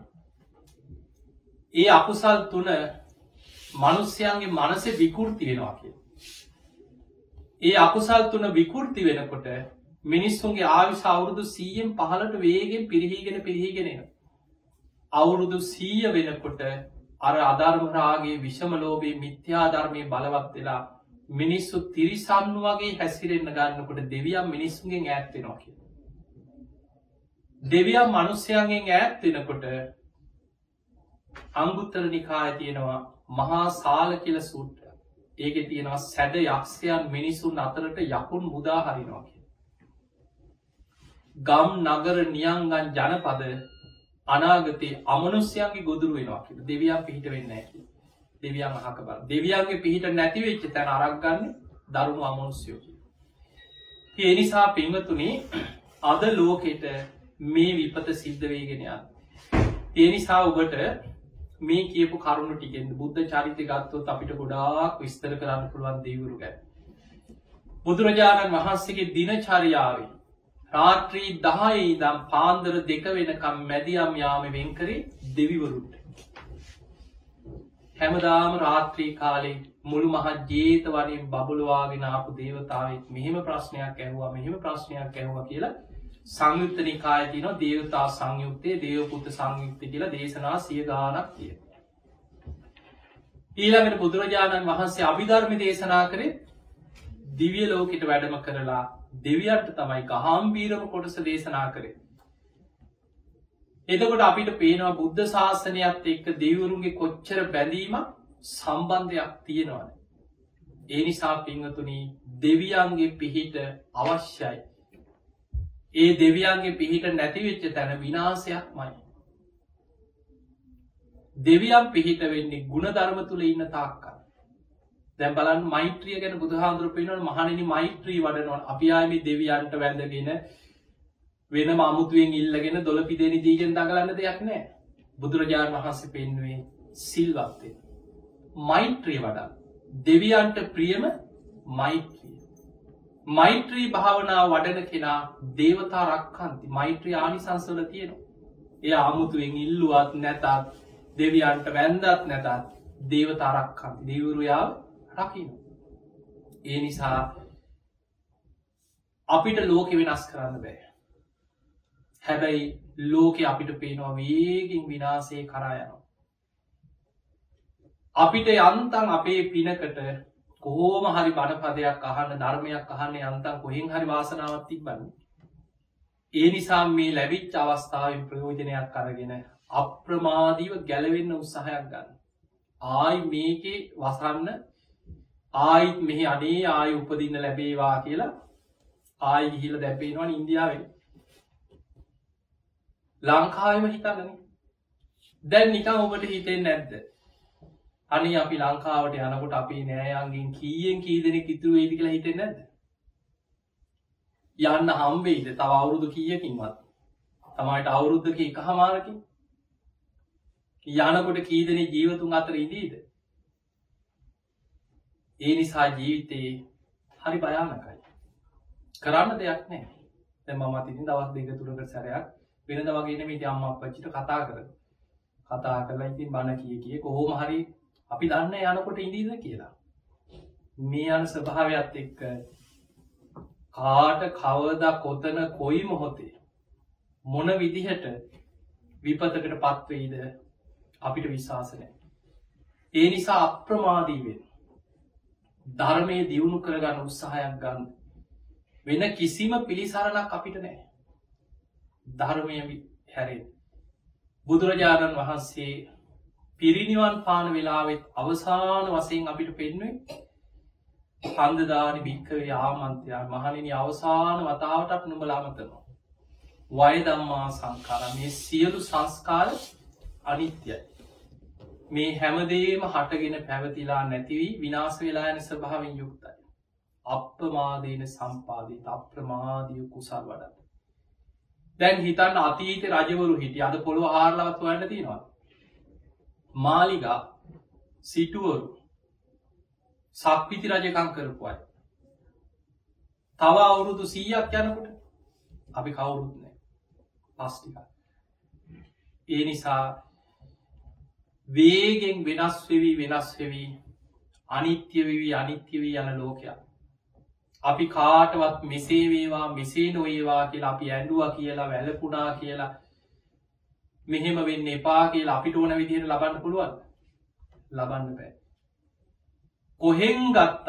ඒ අකුසල් තුන මනුස්්‍යයන්ගේ මනසේ විකෘති වෙනවා කිය. ඒ අකුසල් තුන විකෘති වෙනකොට මිනිස්සුන්ගේ ආවිශ අවුරුදු සීයෙන් පහලට වේගෙන් පිරිහිගෙන පිරිහිගෙනෙන. අවුරුදු සීය වෙනකොට අර අධර්මරාගේ විෂම ලෝබේ මිත්‍යාධර්මය බලවත් වෙලා මිනිස්සු තිරිසන්නු වගේ හැසිරෙන්න්න ගන්නකොට දෙවියම් මිනිස්සුන්ගෙන් ඇත්වෙනවා කිය. දෙවියම් මනුස්්‍යයන්ගෙන් ඈත්වෙනකොට අංගුත්තර නිකාය තියෙනවා මහා සාල කියල සූට්‍ර ඒක තියෙනවා සැඩ යක්ෂයන් මිනිසුන් අතරට යකුන් මුදා හරිනවා කිය. ගම් නගර නියංගන් ජනපද අනාගතයේ අමනුස්්‍යයන්ගේ ගොදුරු වෙනවා කිය දෙවියන් පිහිට වෙන්න ඇකි දෙවියන් හක බල දෙවියන්ගේ පිහිට නැතිවෙච්ච තැන අරක්ගන්න දරුණු අමනුස්්‍යයෝකි ඒ නිසා පිංහතුනේ අද ලෝකෙට මේ විපත සිද්ධ වේගෙනයන් ඒ නිසා ඔබට මේ කියපු කරුණු ටිකෙන් බුද්ධ චරිත ගත්තොත් අපිට ගොඩාක් විස්තර කරන්න පුළුවන් දේවරු ගැ බුදුරජාණන් වහන්සේගේ දින චරියාවේ රාත්‍රී දහයි දම් පාන්දර දෙක වෙනකම් මැදියම් යාම වෙන්කරේ දෙවිවරුන්ට. හැමදාම රාත්‍රී කාලේ මුළු මහත් ජේත වනින් බබලවාගෙන ආපු දේවතාවත් මෙහෙම ප්‍රශ්නයක් ඇහවා මෙහෙම ප්‍රශ්නයක් ඇහවා කියලා සංයුත්ත නිකාය තින දේවතා සංයුක්තය දේවපුත්ත සංයුක්ත කියලා දේශනා සිය ගානක් කිය. ඊළඟට බුදුරජාණන් වහන්සේ අභිධර්ම දේශනා කරේ දිවිය ලෝකට වැඩම කරලා දෙවියන්ට තමයි ගහම්බීරම කොටස දේශනා කරේ. එතකොට අපිට පේනවා බුද්ධ ශාසනයත් එක්ක දෙවරුන්ගේ කොච්චර බැඳීම සම්බන්ධයක් තියෙනවන. ඒ නිසා පිංහතුනී දෙවියන්ගේ පිහිට අවශ්‍යයි. ඒ දෙවියන්ගේ පිහිට නැතිවෙච්ච තැන විනාසයක් මයි. දෙවියම් පිහිට වෙන්නේ ගුණධර්ම තුළ ඉන්න තාක්කා. දැ බලන් මෛත්‍රිය ගැන බුදුහාන්දුර පේනව මහනිනි මෛත්‍රී වඩනවන් අපි ආයමි දෙවියන්ට වැඳගෙන වෙන අමුතුවෙන් ඉල්ලගෙන දොල පිදෙන දීගෙන් දඟලන්න දෙයක් නෑ. බුදුරජාණන් වහන්සේ පෙන්වේ සිල්වත්තේ මෛත්‍රිය වඩා දෙවියන්ට ප්‍රියම මෛත්‍රිය. මෛත්‍රී භාවනාව වඩන කෙනා දේවතා රක්කන්ති මෛත්‍රී ආනිසංසවල තියෙනවා. එය අමුතුවෙන් ඉල්ලුවත් නැතත් දෙවියන්ට වැන්දත් නැතත් දේවතාරක්කන්ති දෙවරුයාව රකින ඒ නිසා අපිට ලෝකෙ වෙනස් කරන්න බෑ. හැබැයි ලෝකෙ අපිට පේනවා වේගින් විනාසේ කරායනවා අපිට යන්තන් අපේ පිනකට කෝම හරි බණපදයක් අහන්න ධර්මයක් අහන්න යන්තන් කොහෙන් හරි වාසනාවත් තිබන්න ඒ නිසා මේ ලැබිච් අවස්ථාවෙන් ප්‍රයෝජනයක් අරගෙන අප්‍රමාදීව ගැලවෙන්න උත්සාහයක් ගන්න. ආයි මේකේ වසන්න ආයිත් මෙහි අනේ ආය උපදින්න ලැබේවා කියලා ආයි ගිහිල දැබේෙනවා ඉන්දියාවෙන් ලංකාවම හිතන්නන. දැන් නිකම් ඔබට හිතෙන් නැද්ද? අනි අපි ලංකාවට යනකොට අපි නෑයන්ගෙන් කීයෙන් කී දෙනෙක් ඉතුරු ඒදි කියලා හිතෙන් නැද යන්න හම්බෙයිද තව අවුරුදු කියකින්වත්? තමයිට අවුරුද්ධක එක හමාරකින් යනකොට කීදන ජීවතුන් අතර ඉදීද ඒ නිසා ජීවිතයේ හරි භයානකයි. කරන්න දෙයක් නෑ. දැ මත් ඉතින් දවස් දෙක තුරක සැරයක් වෙනද වගේන මේ අම්ම අපච්චිට කතා කර කතා කරලා ඉතින් බණ කිය කිය කොහෝම හරි අපි දන්න යනකොට ඉදීද කියලා. මේ යන ස්වභාවයක් එක්ක කාට කවද කොතන කොයි මොහොතේ මොන විදිහට විපතකට පත්වෙයිද අපිට විශවාසනය ඒ නිසා අප්‍රමාදීවෙන් ධර්මය දියුණු කරගන්න උත්සාහයක් ගන්න වෙන කිසිම පිළිසරණක් අපිට නෑ ධර්මය හැරෙන් බුදුරජාණන් වහන්සේ පිරිනිවන් පාන වෙලාවෙත් අවසාන වසයෙන් අපිට පෙන්වේ පන්දදානි භික්කවේ ආමන්තයා මහනිනි අවසාන වතාවටත් නුඹලාමතනවා වයදම්මා සංකාර මේ සියලු සංස්කාර අනිත්‍යයි. මේ හැමදේම හටගෙන පැවතිලා නැතිවී විනාස වෙලා යන ස්වභාවෙන් යුක්තයි. අප්‍රමාදයන සම්පාදී අප්‍රමාදිය කුසල් වඩ දැන් හිතන්න අතීත රජවරු හිටිය අද පොළොව හාරලවත් වන්න තියෙනවා මාලිගා සිටුවරු සක්විති රජකං කරපුයි තව අවුරුදු සීයක් යනකොට අපි කවුරුත්නෑ පස්ටික ඒ නිසා වේගෙන් වෙනස් වෙවී වෙනස් වෙවී අනිත්‍ය වී අනිත්‍ය වී යන ලෝකයක්. අපි කාටවත් මෙසේ වේවා මෙසේ නොඒවා කියලා අපි ඇඩුව කියලා වැලපුනා කියලා මෙහෙම වෙන්න එපා කියලා අපිට ඕන විදිහයට ලබන්න පුළුවන් ලබන්න බෑ. කොහෙන් ගත්තත්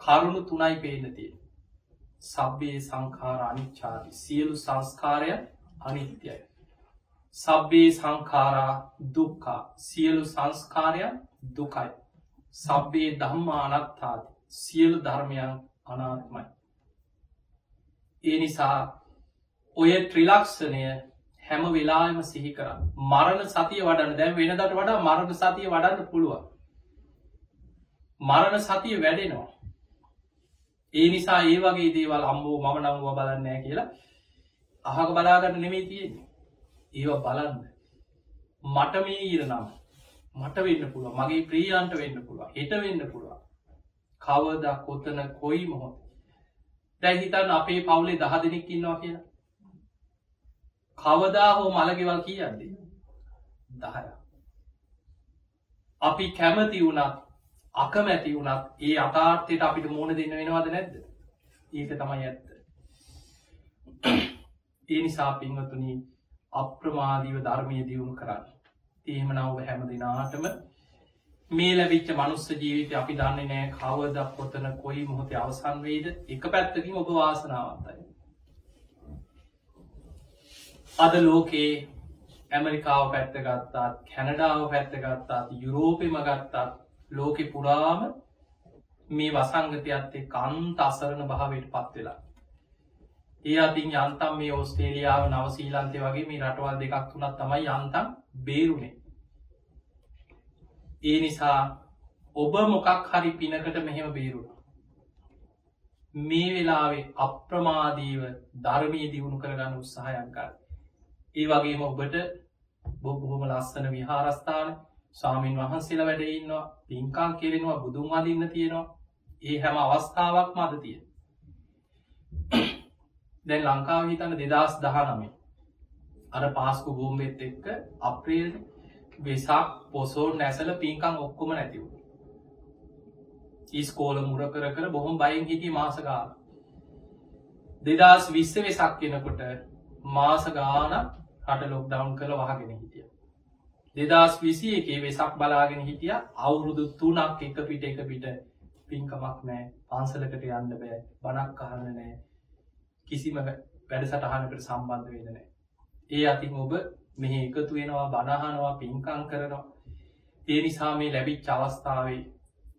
කරුණු තුනයි පේනතිය සබ්බේ සංකාර අනිච්චාති සියලු සංස්කාරය අනිත්‍යයි. සබ්බේ සංකාරා දුක්කා සියලු සංස්කාරයන් දුකයි. සබ්බේ දම්මා අනත්තාති සියලු ධර්මයන් අනාත්මයි. ඒ නිසා ඔය ත්‍රිලක්ෂණය හැම වෙලාම සිහි කර මරණ සතිය වඩන්න. දැන් වෙනදට වඩා මරණ සතිය වඩන්න පුළුවන්. මරණ සතිය වැඩෙනවා. ඒ නිසා ඒ වගේ දේවල් අම්බෝ මම නම්ව බලන්නෑ කියලා අහක බලාගන්න නෙමේ තියෙන්නේ. ඒව බලන්න. මට මේ ඉර නම් මට වෙන්න පුළුව මගේ ප්‍රියන්ට වෙන්න පුළුව හෙට වෙන්න පුළුව කවද කොතන කොයි මොහොත්. දැහිතන් අපේ පවුලේ දහ දෙනෙක් ඉන්නවා කියලා. කවදා හෝ මළගෙවල් කියන්නේ දහය අපි කැමති වුණත් අකමැති වුණත් ඒ අතාර්ථයට අපිට මෝන දෙන්න වෙනවාද නැද්ද? ඒක තමයි ඇත්ත. ඒ නිසා පින්වතුනි අප්‍රමාදීව ධර්මය දියුණු කරන්න. ඒම නව හැම දෙනාටම මේ ලැබිච්ච මනුස්ස ජීවිත අපි දන්නේ නෑ කවද කොතන කොයි මොහොත අවසන් වේද එක පැත්තකින් ඔබ වාසනාවන්තයි. අද ලෝකයේ ඇමරිකාව පැත්ත ගත්තාත් කැනඩාව පැත්ත ගත්තාත් යුරෝපෙම ගත්තාත් ලෝකෙ පුරාම මේ වසංගතයත්තේ කන්ත අසරණ භාවයට පත්වෙලා ඒ අතින් යන්තම් මේ ඔස්ටේලියාව නවසීලන්තය වගේ මේ රටවල් දෙකක් තුනත් තමයි යන්තම් බේරුණේ ඒ නිසා ඔබ මොකක් හරි පිනකට මෙහෙම බේරුණ. මේ වෙලාවේ අප්‍රමාදීව ධර්මී දියුණු කරගන්න උත්සාහයන්කර. ඒ වගේම ඔබට බොබොහොම ලස්සන විහාරස්ථාන සාමීන් වහන්සේලා වැඩඉන්නවා පින්කාන් කෙරෙනවා බුදුන් අදින්න තියෙනවා. ඒ හැම අවස්ථාවක් මද තිය දැන් ලංකාව හිතන්න දෙදස් දහනමේ අර පාස්කු බූම්බෙත් එක්ක අප්‍රේල් වෙසක් පොසෝල් නැසල පින්කං ඔක්කොම නැතිව ඉස්කෝල මුර කර කර බොහොම බයින් හිටි මාසගාල දෙදස් විස්ස වෙසක් කෙනකොට මාස ගාන රට ලොක්ඩවන් කළ වහගෙන හිටිය. දෙදස් විසි එකේ වෙසක් බලාගෙන හිටිය. අවුරුදු තුනක් එක පිට එක පිට පින්කමක් නෑ පන්සලකට යන්න බෑ. බනක් අහන්න නෑ කිසිම වැඩ සටහනකට සම්බන්ධ වෙන නෑ ඒ අතින් ඔබ මෙහි එකතු වෙනවා බණහනවා පින්කං කරනවා. ඒ නිසා මේ ලැබිච් අවස්ථාවේ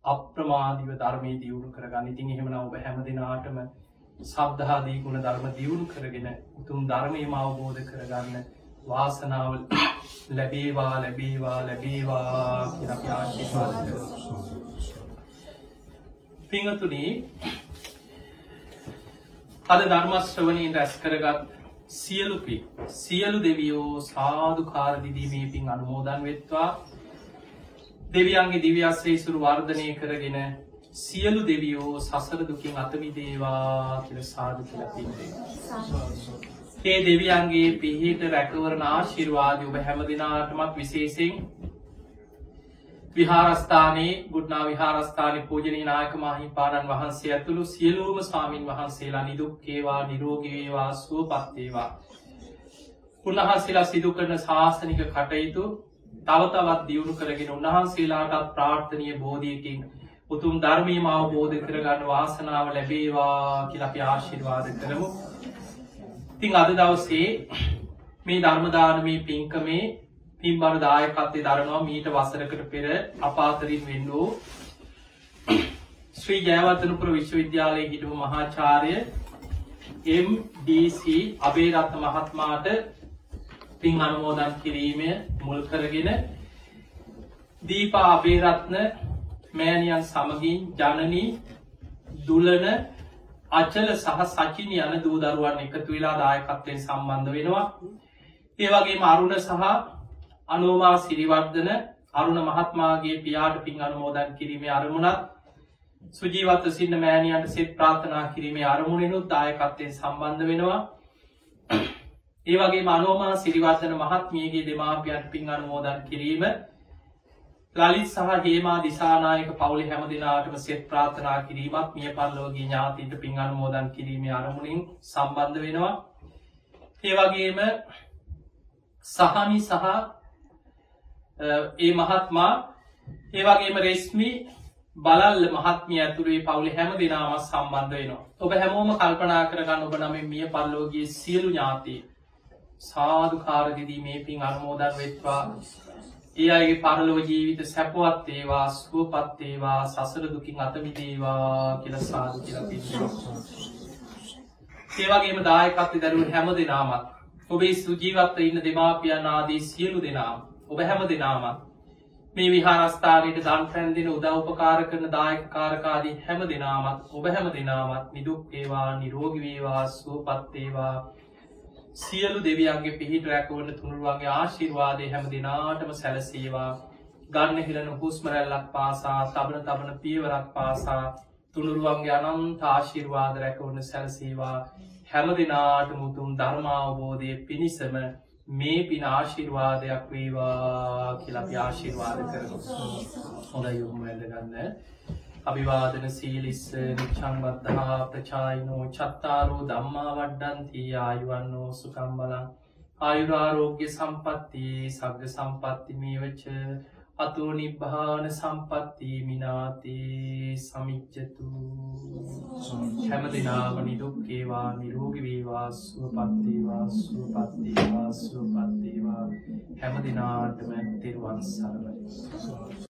අප්‍රමාධීව ධර්මය දියුණු කරගන්න. ඉතින් එහෙමන ඔබ හැම දෙනාටම සබ්දහාදී ගුණ ධර්ම දියුණු කරගෙන උතුම් ධර්මයම අවබෝධ කරගන්න. වාසනාවල් ලැබේවා ලැබේවා ලැබේවා කිය ආශිවාද පිංහතුනී අද ධර්මශ්‍රවනයෙන් රැස් කරගත් සියලුපි සියලු දෙවියෝ සාධු කාරදිදීමේ පින් අනුමෝදන් වෙත්වා දෙවියන්ගේ දිව්‍යස්සේ සුරු වර්ධනය කරගෙන සියලු දෙවියෝ සසර දුකින් අතමිදේවා කියල සාධ කියල පින්දේ. ඒ දෙවියන්ගේ පිහිට රැකවරණ ආශිර්වාද ඔබ හැම දෙනාටමත් විශේසිෙන් විහාරස්ථානයේ ගුඩ්නා විහාරස්ථාන පූජනී නායක මහිපාණන් වහන්සේ ඇතුළු සියලූම ස්වාමීන් වහන්සේලා නිදුක්කේවා නිරෝගවේවා සුව පත්තේවා. උන්වහන්සේලා සිදු කරන ශාසනික කටයුතු තවතවත් දියුණු කරගෙන උන්වහන්සේලාටත් ප්‍රාර්ථනය බෝධියකින් උතුම් ධර්මීම අවබෝධ කරගන්න වාසනාව ලැබේවා කියලපි ආශිර්වාද කරමු. තිං අද දවසේ මේ ධර්මදානමී පින්කමේ පින්බර දායකත්තේ දරනවා මීට වසරකට පෙර අපාතරින් වෙන්න වූ ශ්‍රී ජයවර්තනපුර විශ්වවිද්‍යාලය හිටපු මහාචාරය MDC අබේරත්ත මහත්මාට පින් අනුමෝදන් කිරීම මුල් කරගෙන දීපා අබේරත්න මෑනියන් සමගින් ජනනී දුලන අචල සහ සචින යන දූදරුවන් එකතු වෙලා දායකත්වයෙන් සම්බන්ධ වෙනවා. ඒවගේ මරුණ සහ අනෝමා සිරිවර්ධන අරුණ මහත්මාගේ පියාට පින් අනුමෝදන් කිරීමේ අරමුණත් සුජීවත සින්න මෑණියන්ට සෙත් ප්‍රාථනා කිරීමේ අරමුණෙනුත් දායකත්තයෙන් සම්බන්ධ වෙනවා. ඒවගේ මනෝමා සිරිවර්ධන මහත්මියගේ දෙමාපියන් පින් අනුමෝදන් කිරීම ලලිත් සහ හේමා දිසානායක පවුලි හැම දෙනාටම සෙත් ප්‍රාථනා කිරීමත් මිය පල්ලෝගේ ඥාතීට පින් අනුමෝදන් කිරීමේ අරමුණින් සම්බන්ධ වෙනවා. ඒවගේම සහනි සහ ඒ මහත්මා ඒවගේම රෙස්මි බලල් මහත්මිය ඇතුරේ පවුලි හැම දෙනාම සම්බන්ධ වෙනවා. ඔබ හැමෝම කල්පනා කරගන්න ඔබ නම මිය පල්ලෝගේ සියලු ඥාතී සාධු කාරදිදී මේ පින් අනුමෝදන් වෙත්වා. ඒ අයගේ පරලෝ ජීවිත සැපවත් ඒවා ස්කූපත් ඒවා සසර දුකින් අතමිදේවා කියල සාධ කියල පි. ඒවගේම දායකත්ති දරුව හැම දෙනාමත් ඔබේ සුජීවත්ත ඉන්න දෙමාපියන් ආදී සියලු දෙනාම ඔබ හැම දෙනාමත් මේ විහාරස්ථානයට දන් පැන්දින උදව්පකාර කරන දායක කාරකාදී හැම දෙනාමත් ඔබ හැම දෙනාමත් නිදුක්කේවා නිරෝගවේවා සුවපත්තේවා සියලු දෙවියන්ගේ පිහිට රැකවන්න තුනුරුවන්ගේ ආශිර්වාදය හැම දෙනාටම සැලසේවා. ගන්න හිලන හුස්මරැල්ලක් පාසා තබන තබන පියවරක් පාසා තුළුරුවන්ගේ අනන්ත ආශිර්වාද රැකවන්න සැලසේවා. හැම දෙනාට මුතුම් ධර්මාවබෝධය පිණිසම මේ පින ආශිර්වාදයක් වේවා කියලපි ආශිර්වාද කරනු හොඳ යොම ඇඳගන්න අභිවාදන සීලිස්ස නිච්චංබද්ධහා ප්‍රචායිනෝ චත්තාරෝ දම්මා වඩ්ඩන්ති ආයුවන්නෝ සුකම් බලන් ආයුරාරෝග්‍ය සම්පත්ති සග්ග සම්පත්ති මේ වච්ච අතෝ නිබ්භාන සම්පත්ති මිනාතේ සමිච්චතු හැම දෙනාම නිදුක්කේවා නිරෝගවේවා සුවපත්තේවා සුවපත්තේවා සුවපත්තේවා හැම දෙනාටම තෙරුවන් සරණයි.